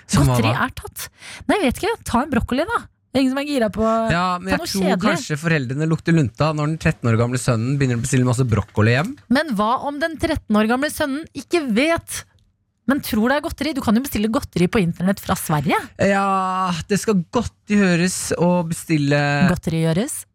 Som godteri er tatt. Nei, jeg vet ikke. Ta en brokkoli, da. Det er ingen som er gira på Ja, men jeg noe tror kjedelig. kanskje foreldrene lukter lunta når den 13 år gamle sønnen begynner å bestille masse brokkoli hjem. Men hva om den 13 år gamle sønnen ikke vet? Men tror det er godteri? Du kan jo bestille godteri på internett fra Sverige. Ja, det skal godt gjøres å bestille Godteri gjøres.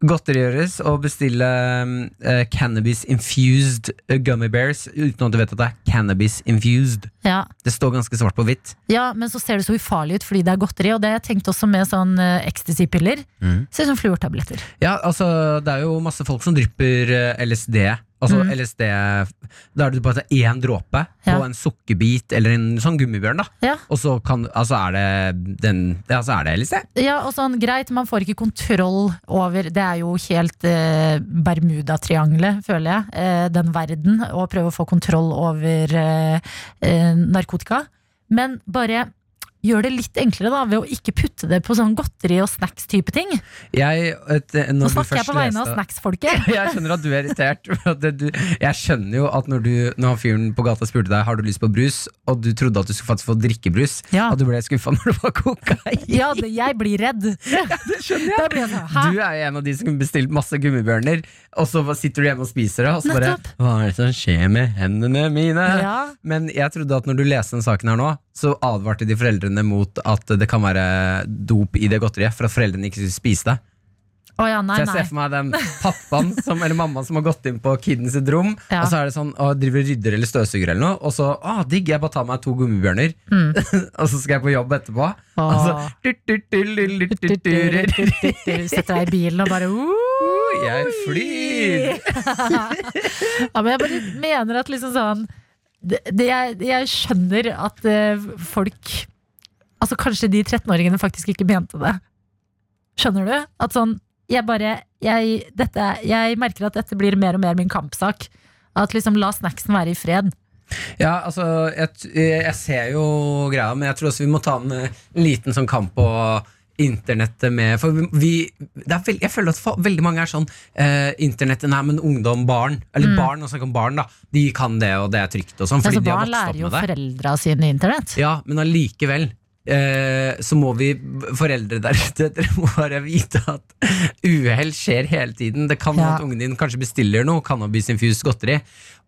Godterigjøres å bestille uh, cannabis infused eh, gummy bears uten at du vet at det er cannabis infused. Ja. Det står ganske svart på hvitt. ja, men så ser det så ufarlig ut fordi det er godteri. Og det har jeg tenkt også med sånn uh, ecstasy-piller. Mm. Ser ut som fluortabletter. Ja, altså, det er jo masse folk som drypper uh, LSD. Altså Mm. LSD Da er det bare én dråpe Ja. på en sukkerbit eller en sånn gummibjørn, da. Ja. Og så, kan, altså er det den Ja, så er det LSD. Ja, og sånn, greit, man får ikke kontroll over Det er jo helt eh, Bermudatriangelet, føler jeg. Eh, den verden. Å prøve å få kontroll over eh, eh, narkotika. Men bare gjør det litt enklere da ved å ikke putte det på sånn godteri og snacks-type ting. Jeg, et, Nå snakker jeg på vegne av snacks-folket. *laughs* Jeg skjønner at du er irritert. det, du, jeg skjønner jo at når, du, når fyren på gata spurte deg Har du lyst på brus, og du trodde at du skulle faktisk få drikkebrus, Ja. at du ble skuffa når det var kokain. Ja, det, jeg blir redd. *laughs* Det skjønner blir jeg sånn. Du er jo en av de som bestilte masse gummibjørner, og så sitter du hjemme og spiser det, og så bare Nettopp. Hva er det som skjer med hendene mine? Ja. Men jeg trodde at når du leste den saken her nå, så advarte de foreldrene mot at det kan være dop i det godteriet, for at foreldrene ikke skulle spise det. Oh ja, nei, Så jeg ser for meg den pappaen som, eller mammaen som har gått inn på kidens sitt rom, Ja. og så er det sånn, og driver rydder eller støvsuger eller noe, og så å, digg, jeg bare tar meg to gummibjørner, Mm. og så skal jeg på jobb etterpå. Og så, Setter deg i bilen og bare uh, Jeg flyr! ja, men jeg bare mener at liksom sånn det, det jeg, jeg skjønner at eh, folk Altså kanskje de 13-åringene faktisk ikke mente det. Skjønner du? At sånn Jeg bare jeg, dette, jeg merker at dette blir mer og mer min kampsak. At liksom la snacksen være i fred. Ja, altså, jeg, jeg ser jo greia, men jeg tror også vi må ta en eh, liten sånn kamp på internettet med For vi, det veld, jeg føler at veldig mange er sånn eh, Internettet, nei, men ungdom, barn Eller barn, og snakk om barn da De kan det, og det er trygt og sånn Fordi Altså, de har vokst opp med det Barn lærer jo foreldra sine internett. Ja, men allikevel eh, Så må vi, foreldre der ute Dere må bare vite at Uheld skjer hele tiden Det kan Ja. at ungen din kanskje bestiller noe Cannabis-infused godteri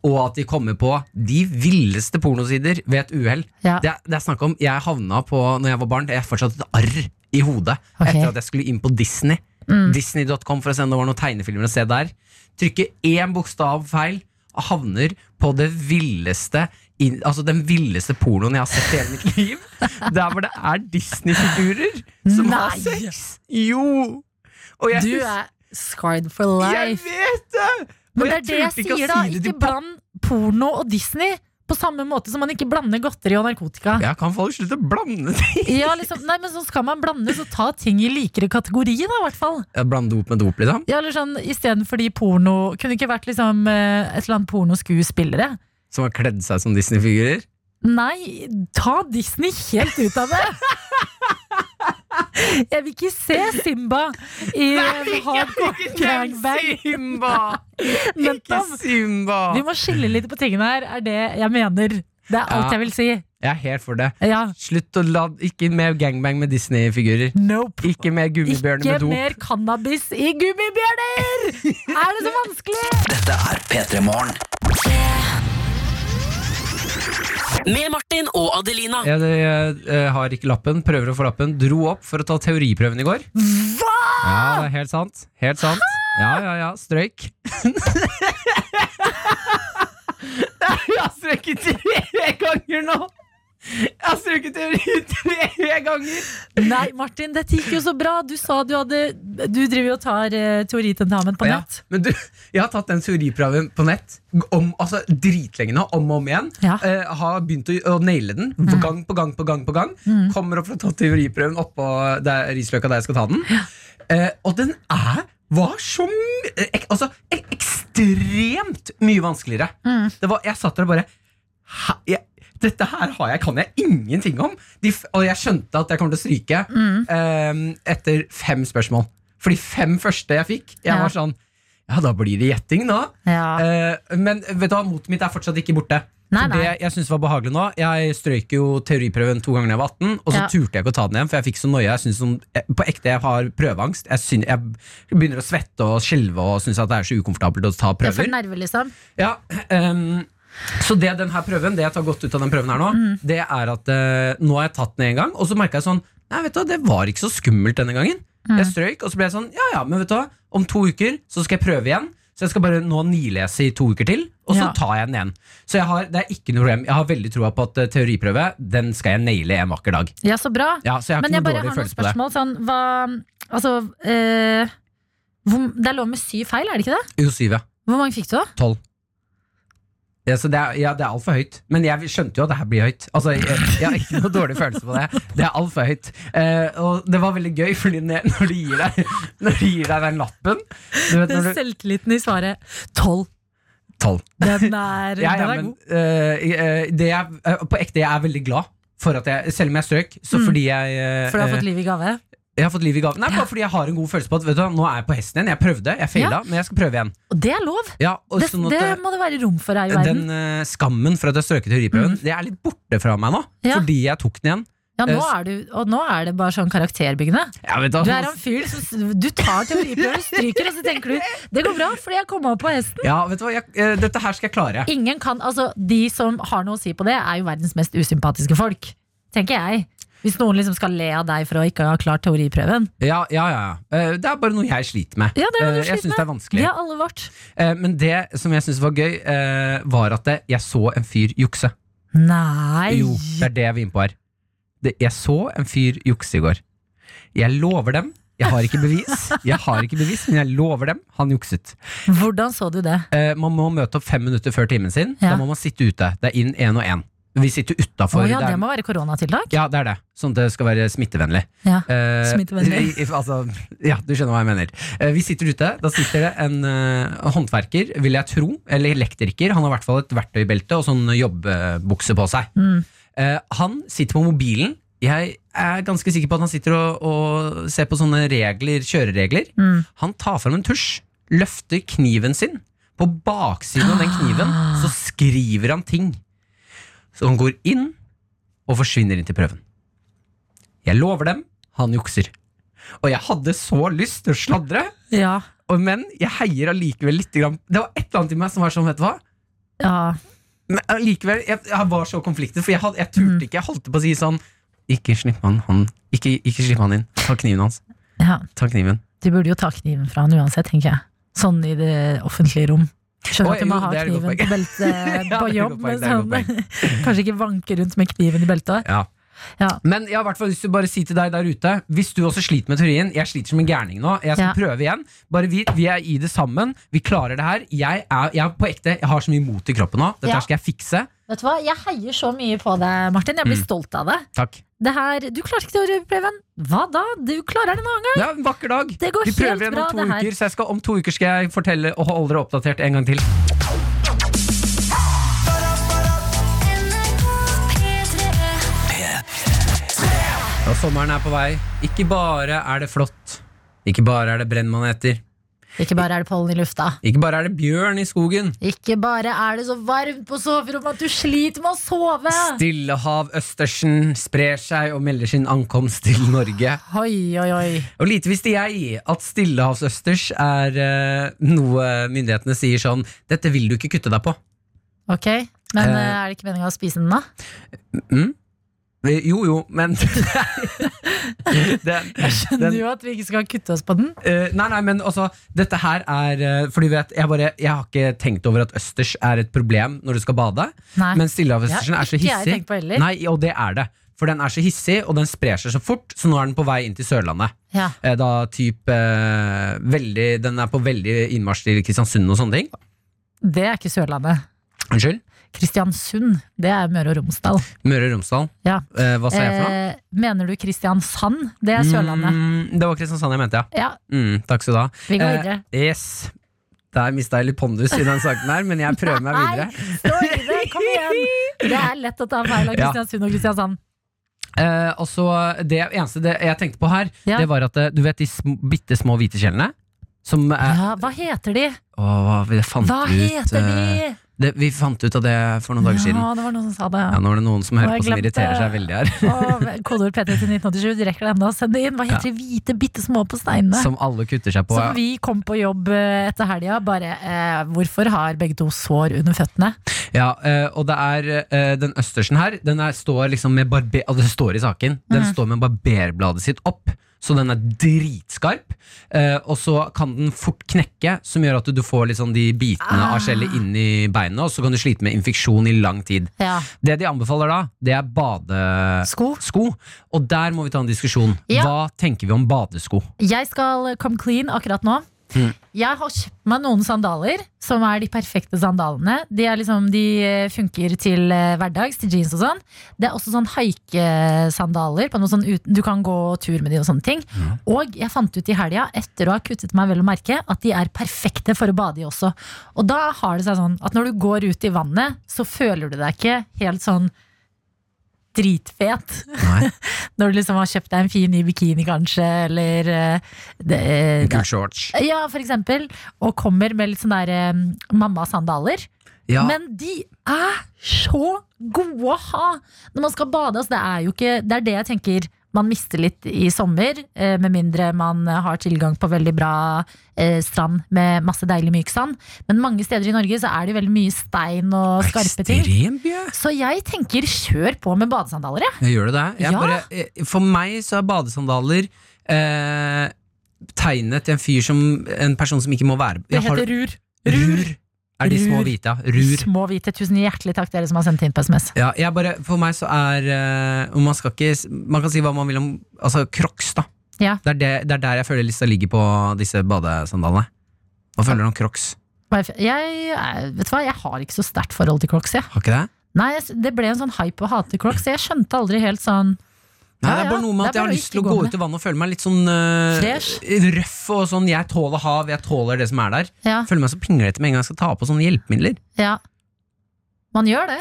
Og at de kommer på de villeste pornosider Ved et uheld Ja. det, det er snakk om, jeg havna på Når jeg var barn, det er fortsatt et arr i hodet okay. Etter at jeg skulle inn på Disney Disney.com for å se om det var noen tegnefilmer å se der Trykke én bokstav feil Og havner på det villeste Altså den villeste pornoen jeg har sett i hele mitt liv *laughs* Der hvor det er Disney-figurer Som har sex Jo Og jeg, Du er scarred for life. Jeg vet det! Men det er det jeg sier, da. si Ikke bland porno og Disney på samme måte som man ikke blander godteri og narkotika. Ja, kan folk slutte å blande ting? Ja, liksom, nei, men så skal man blande, så ta ting i likere kategori, da, i hvert fall. Ja, blande dop med dop, liksom? Ja, eller sånn, Istedenfor de porno Kunne ikke vært liksom eh, et eller annet pornoskuespillere. Som har kledd seg som Disney-figurer? Nei, ta Disney helt ut av det! *laughs* Jeg vil ikke se Simba i en hardcore gangbang. Simba! *laughs* Men Ikke Simba! Vi må skille litt på tingene her, er det jeg mener. Det er alt Ja. jeg vil si. Jeg er helt for det. Ja, Slutt å la Ikke mer gangbang med Disney-figurer. nope. Ikke mer gummibjørner Ikke med dop. Ikke mer cannabis i gummibjørner! *laughs* Er det så vanskelig? Dette er P3 Morgen. Med Martin og Adelina. Jeg, jeg, jeg har ikke lappen, prøver å få lappen. Dro opp for å ta teoriprøven i går. Hva?! Ja, det er helt sant. Helt sant. Ja, ja, ja. Strøyk. *laughs* Jeg har strøket tre ganger nå! Jeg har strøket teori tre ganger! Nei, Martin, dette gikk jo så bra. Du sa du hadde Du driver jo og tar uh, teoritentamen på Ja, nett. men du, jeg har tatt den teoriprøven på nett om, altså, dritlenge nå, om og om igjen. Ja. Mm. Eh, har begynt å, å naile den gang på gang på gang. på gang Kommer opp for å ta teoriprøven oppå Risløkka der jeg skal ta den. Eh, og den er var så ek, altså, ek, ekstremt mye vanskeligere. Mm. Det var, jeg satt der og bare «Hæ? jeg, Dette her har jeg, kan jeg ingenting om. De, og jeg skjønte at jeg kommer til å stryke Mm. eh, etter fem spørsmål. For de fem første jeg fikk, jeg Ja. var sånn Ja, da blir det gjetting, nå. Ja. Eh, men vet du hva, motet mitt er fortsatt ikke borte. Nei, nei. det jeg synes var behagelig nå Jeg strøyk jo teoriprøven to ganger da jeg var 18, og så Ja. turte jeg ikke å ta den igjen, for jeg fikk så noia. Jeg synes på ekte jeg har prøveangst. Jeg, synes, jeg begynner å svette og skjelve og syns at det er så ukomfortabelt å ta Det er for nerve nerver, liksom. Ja, ehm, så det den her prøven Det jeg tar godt ut av den prøven her nå, Mm. det er at eh, nå har jeg tatt den en gang, og så merka jeg sånn Nei, vet du det var ikke så skummelt denne gangen. Mm. Jeg strøyk, og så ble jeg sånn Ja ja, men vet du hva, om to uker så skal jeg prøve igjen. Så jeg skal bare nå nilese i to uker til, og så Ja. tar jeg den igjen. Så jeg har, det er ikke noe problem. Jeg har veldig troa på at uh, teoriprøve Den skal jeg naile en vakker dag. Ja, så bra. Ja, Så jeg Men ikke jeg bare har noen spørsmål. Sånn, hva Altså eh, hvor, Det er lov med syv feil, er det ikke det? Jo, syv, ja. Hvor mange fikk du, da? Tolv. Ja, så det er, ja, det er altfor høyt. Men jeg skjønte jo at det her blir høyt. Altså, jeg, jeg har ikke noe dårlig følelse på det. Det er altfor høyt. Eh, og det var veldig gøy, fordi når de gir deg, når de gir deg den lappen du vet, du, selvtilliten i svaret. Tolv. Den *laughs* er, Ja, ja, den er men god. Uh, det er, eh, På ekte, jeg er veldig glad for at jeg Selv om jeg strøk, så Mm. fordi jeg uh, For du har fått liv i gave? Jeg har fått liv i gaven. Nei, bare fordi jeg har en god følelse på at vet du, nå er jeg på hesten igjen. Jeg prøvde, jeg feila, men jeg skal prøve igjen. Og det er lov! Ja, og Det, sånn at, det eh, må det være rom for her i verden. den eh, skammen for at jeg strøket teoriprøven, det er litt borte fra meg nå. Ja. Fordi jeg tok den igjen. Ja, nå eh, er du, og nå er det bare sånn karakterbyggende. Ja, vet Du er han fyren som Du tar teoriprøven, stryker, og så tenker du det går bra, fordi jeg kom opp på hesten. Ja, vet du hva, jeg, eh, dette her skal jeg klare. Ingen kan, altså De som har noe å si på det, er jo verdens mest usympatiske folk. Tenker jeg. Hvis noen liksom skal le av deg for å ikke ha klart teoriprøven. Ja, ja, ja. ja. Eh, Det er bare noe jeg sliter med. Ja, det er noe du Eh, jeg sliter syns det er med. vanskelig. Vi har alle vårt. Eh, Men det som jeg syns var gøy, var at jeg så en fyr jukse. Nei! Jo, det er det jeg vil inn på her. Jeg så en fyr jukse i går. Jeg lover dem. Jeg har ikke bevis, *laughs* Jeg har ikke bevis men jeg lover dem. Han jukset. Hvordan så du det? Man må møte opp fem minutter før timen sin. Ja. Da må man sitte ute. Det er inn én og én. Vi sitter utafor. Oh, ja, det må være koronatiltak? Ja, det er det. Sånn at det skal være smittevennlig. Ja. Eh, Smittevennlig. *laughs* i- altså, ja, du skjønner hva jeg mener. Uh, vi sitter ute. Da sitter det en uh, håndverker, vil jeg tro, eller elektriker. Han har i hvert fall et verktøybelte og sånn jobbbukse på seg. Mm. Han sitter på mobilen. Jeg er ganske sikker på at han sitter og, og ser på sånne regler, kjøreregler. Mm. Han tar fram en tusj, løfter kniven sin. På baksiden av den kniven så skriver han ting. Så han går inn og forsvinner inn til prøven. Jeg lover dem, han jukser. Og jeg hadde så lyst til å sladre, Ja. men jeg heier allikevel litt. Det var et eller annet i meg som var sånn, vet du hva? ja. Men allikevel, jeg, jeg var så konfliktet, for jeg, had, jeg turte Mm. ikke. Jeg holdt på å si sånn Ikke slipp han, han Ikke, ikke slipp han inn. Ta kniven hans. ja. Ta kniven. Du burde jo ta kniven fra han uansett, tenker jeg. Sånn i det offentlige rom. Skjønner at du må ha kniven på beltet *laughs* er på jobb, men sånn, *laughs* kanskje ikke vanke rundt med kniven i beltet. Ja. Ja. Men jeg har hvert lyst til å bare si til deg der ute Hvis du også sliter med teorien Jeg sliter som en gærning nå Jeg skal Ja. prøve igjen Bare vi, vi er i det sammen Vi klarer det her Jeg er, jeg er på ekte Jeg har så mye mot i kroppen nå Dette Ja. skal jeg fikse Vet du hva, Jeg heier så mye på deg, Martin. Jeg blir Mm. stolt av det. Takk det her, du klarer ikke teoriprøven. Hva da? Du klarer det en annen gang. Det er en vakker dag Det går Vi prøver igjen om to uker Så jeg skal, om to uker skal jeg fortelle Og holde dere oppdatert en gang til Og sommeren er på vei Ikke bare er det flott Ikke bare er det brennmaneter Ikke bare er det pollen i lufta. Ikke bare er det bjørn i skogen Ikke bare er det så varmt på soverommet at du sliter med å sove. Stillehav-østersen sprer seg og melder sin ankomst til Norge. Oi, oi, oi. Og lite visste jeg at stillehavsøsters er uh, noe myndighetene sier sånn Dette vil du ikke kutte deg på. Ok, Men eh, er det ikke meninga å spise den, da? Mm? Eh, Jo, jo, men *laughs* den, Jeg skjønner den- jo at vi ikke skal kutte oss på den. Uh, nei, nei, men altså Dette her er uh, For du vet, jeg, bare, jeg har ikke tenkt over at østers er et problem når du skal bade. Nei. Men stillehavsøstersen Det er så hissig. på. Nei, og det er det. For den er så hissig, og den sprer seg så fort, så nå er den på vei inn til Sørlandet. Ja. Uh, Da typ eh, veldig, Den er på veldig innmarsj til Kristiansund og sånne ting. Det er ikke Sørlandet. Unnskyld? Kristiansund, det er Møre og Romsdal. Møre og Romsdal. Ja. Eh, hva sa jeg for noe? Eh, mener du Kristiansand? Det er Sørlandet. Mm, det var Kristiansand jeg mente, ja. Ja, Mm, takk skal du ha. vi går Eh, videre. yes. Der mista jeg litt pondus i den saken her, men jeg prøver meg videre. Nei, stå i det, kom igjen! Det er lett å ta feil av. Kristiansund og Kristiansand. Eh, også, Det eneste det jeg tenkte på her, Ja. det var at eh, du vet de sm bitte små hvite skjellene? Som er Ja, hva heter de? Åh, vi fant Hva ut, heter eh, de? det, Vi fant ut av det for noen dager Ja, siden. det var noen som sa det. Ja, Nå er det noen som hører på som irriterer seg veldig her. Åh, Kodeord P3 til 1987, du rekker det ennå. Send det inn. Hva heter de hvite, bitte små på steinene? Som alle kutter seg på. Som vi kom på jobb eh, etter helga. Bare eh, hvorfor har begge to sår under føttene? Ja, eh, og det er eh, den østersen her Den er, står liksom med barber... Altså, det står i saken. Den mm. står med barberbladet sitt opp. Så den er dritskarp. Eh, og så kan den fort knekke, som gjør at du får sånn de bitene Ah. av skjellet inn i beinet, og så kan du slite med infeksjon i lang tid. Ja. Det de anbefaler da, det er badesko. Sko. Og der må vi ta en diskusjon. Ja. Hva tenker vi om badesko? Jeg skal come clean akkurat nå. Mm. Jeg har kjøpt meg noen sandaler som er de perfekte sandalene. De, er liksom, de eh, funker til eh, hverdags, til jeans og sånn. Det er også sånn haikesandaler. Sånn du kan gå tur med de og sånne ting. Og jeg fant ut i helga, etter å ha kuttet meg vel å merke, at de er perfekte for å bade i også. Og da har det seg sånn at når du går ut i vannet, så føler du deg ikke helt sånn dritfet. *laughs* Når du liksom har kjøpt deg en fin ny bikini, kanskje, eller eh, det, Gul shorts. Ja, for eksempel. Og kommer med litt sånn der eh, mammasandaler. Ja. Men de er så gode å ha når man skal bade. Altså, det er jo ikke Det er det jeg tenker man mister litt i sommer, eh, med mindre man har tilgang på veldig bra eh, strand med masse deilig myk sand. Men mange steder i Norge så er det veldig mye stein og skarpe ting. Ekstremt mye. Så jeg tenker kjør på med badesandaler, jeg. Jeg gjør det det? Ja. bare, eh, for meg så er badesandaler eh, tegnet til en fyr som En person som ikke må være Det heter Rur. heter rur. Rur. Er de små hvite, ja. Rur. Små hvite. Tusen hjertelig takk, dere som har sendt inn på SMS. Ja, jeg bare, for meg så er eh, man, skal ikke, man kan si hva man vil om Altså Crocs, da. Ja. Det, er det, det er der jeg føler lista ligger på disse badesandalene. Hva føler du om Crocs? Jeg, jeg, vet du hva, jeg har ikke så sterkt forhold til Crocs. Jeg. Har ikke det? Nei, Det ble en sånn hype å hate Crocs. Jeg skjønte aldri helt sånn Nei, Ja, det er bare noe med at jeg har lyst til å gå ut i vannet og føle meg litt sånn uh, røff og sånn. Jeg tåler hav, jeg tåler det som er der. Ja, Føler meg så pinglete med en gang jeg skal ta på sånne hjelpemidler. ja. Man gjør det.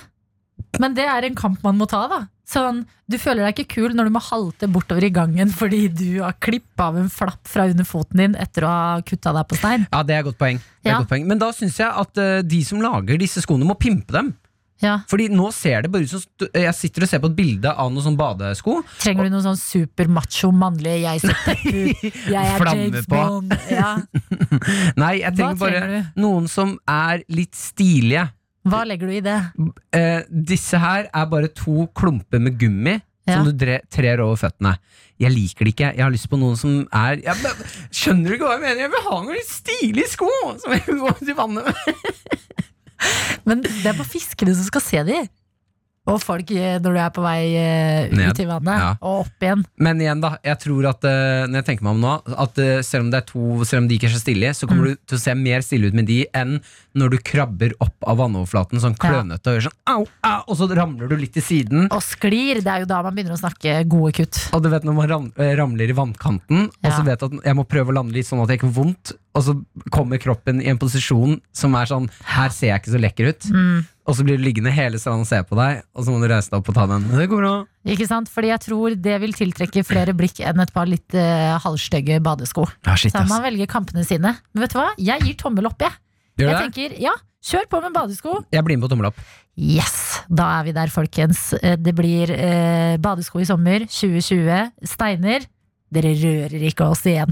Men det er en kamp man må ta, da. Sånn, du føler deg ikke kul når du må halte bortover i gangen fordi du har klippa av en flapp fra under foten din etter å ha kutta deg på stein. Ja, det er et godt poeng. Det er Ja. godt poeng. Men da syns jeg at uh, de som lager disse skoene, må pimpe dem. Ja. Fordi nå ser det bare ut som Jeg sitter og ser på et bilde av noen sånne badesko. Trenger du noen sånn supermacho mannlig 'jeg setter *laughs* ut', 'jeg er James på. Bond'? Ja. *laughs* Nei, jeg Hva trenger bare trenger noen som er litt stilige. Hva legger du i det? Eh, disse her er bare to klumper med gummi Ja. som du trer over føttene. Jeg liker det ikke. Jeg har lyst på noen som er ja, Skjønner du ikke hva jeg mener? Jeg vil ha noen litt stilige sko som jeg går gå ut i vannet med. *laughs* Men det er bare fiskene som skal se de. Og folk eh, når du er på vei eh, ut i vannet, Ja. og opp igjen. Men igjen, da. Jeg tror at eh, når jeg tenker meg om nå, at selv om det er to Selv om de ikke er så stille, så kommer Mm. du til å se mer stille ut med de enn når du krabber opp av vannoverflaten sånn klønete og gjør sånn au, au, og så ramler du litt til siden. Og sklir, det er jo da man begynner å snakke gode kutt. Og du vet når man ramler i vannkanten, og så vet at jeg må prøve å lande litt sånn at jeg ikke får vondt, og så kommer kroppen i en posisjon som er sånn Her ser jeg ikke så lekker ut. Mm. Og så blir du liggende hele stranda og se på deg, og så må du reise deg opp og ta den. Det går bra. Ikke sant? Fordi jeg tror det vil tiltrekke flere blikk enn et par litt uh, halvstygge badesko. Ja, shit, Så man velger kampene sine. Men vet du hva? Jeg gir tommel opp, jeg. Gjør Jeg tenker, ja, kjør på med badesko. Jeg blir med på tommel opp. Yes, da er vi der, folkens. Eh, Det blir eh, badesko i sommer 2020. Steiner, dere rører ikke oss igjen.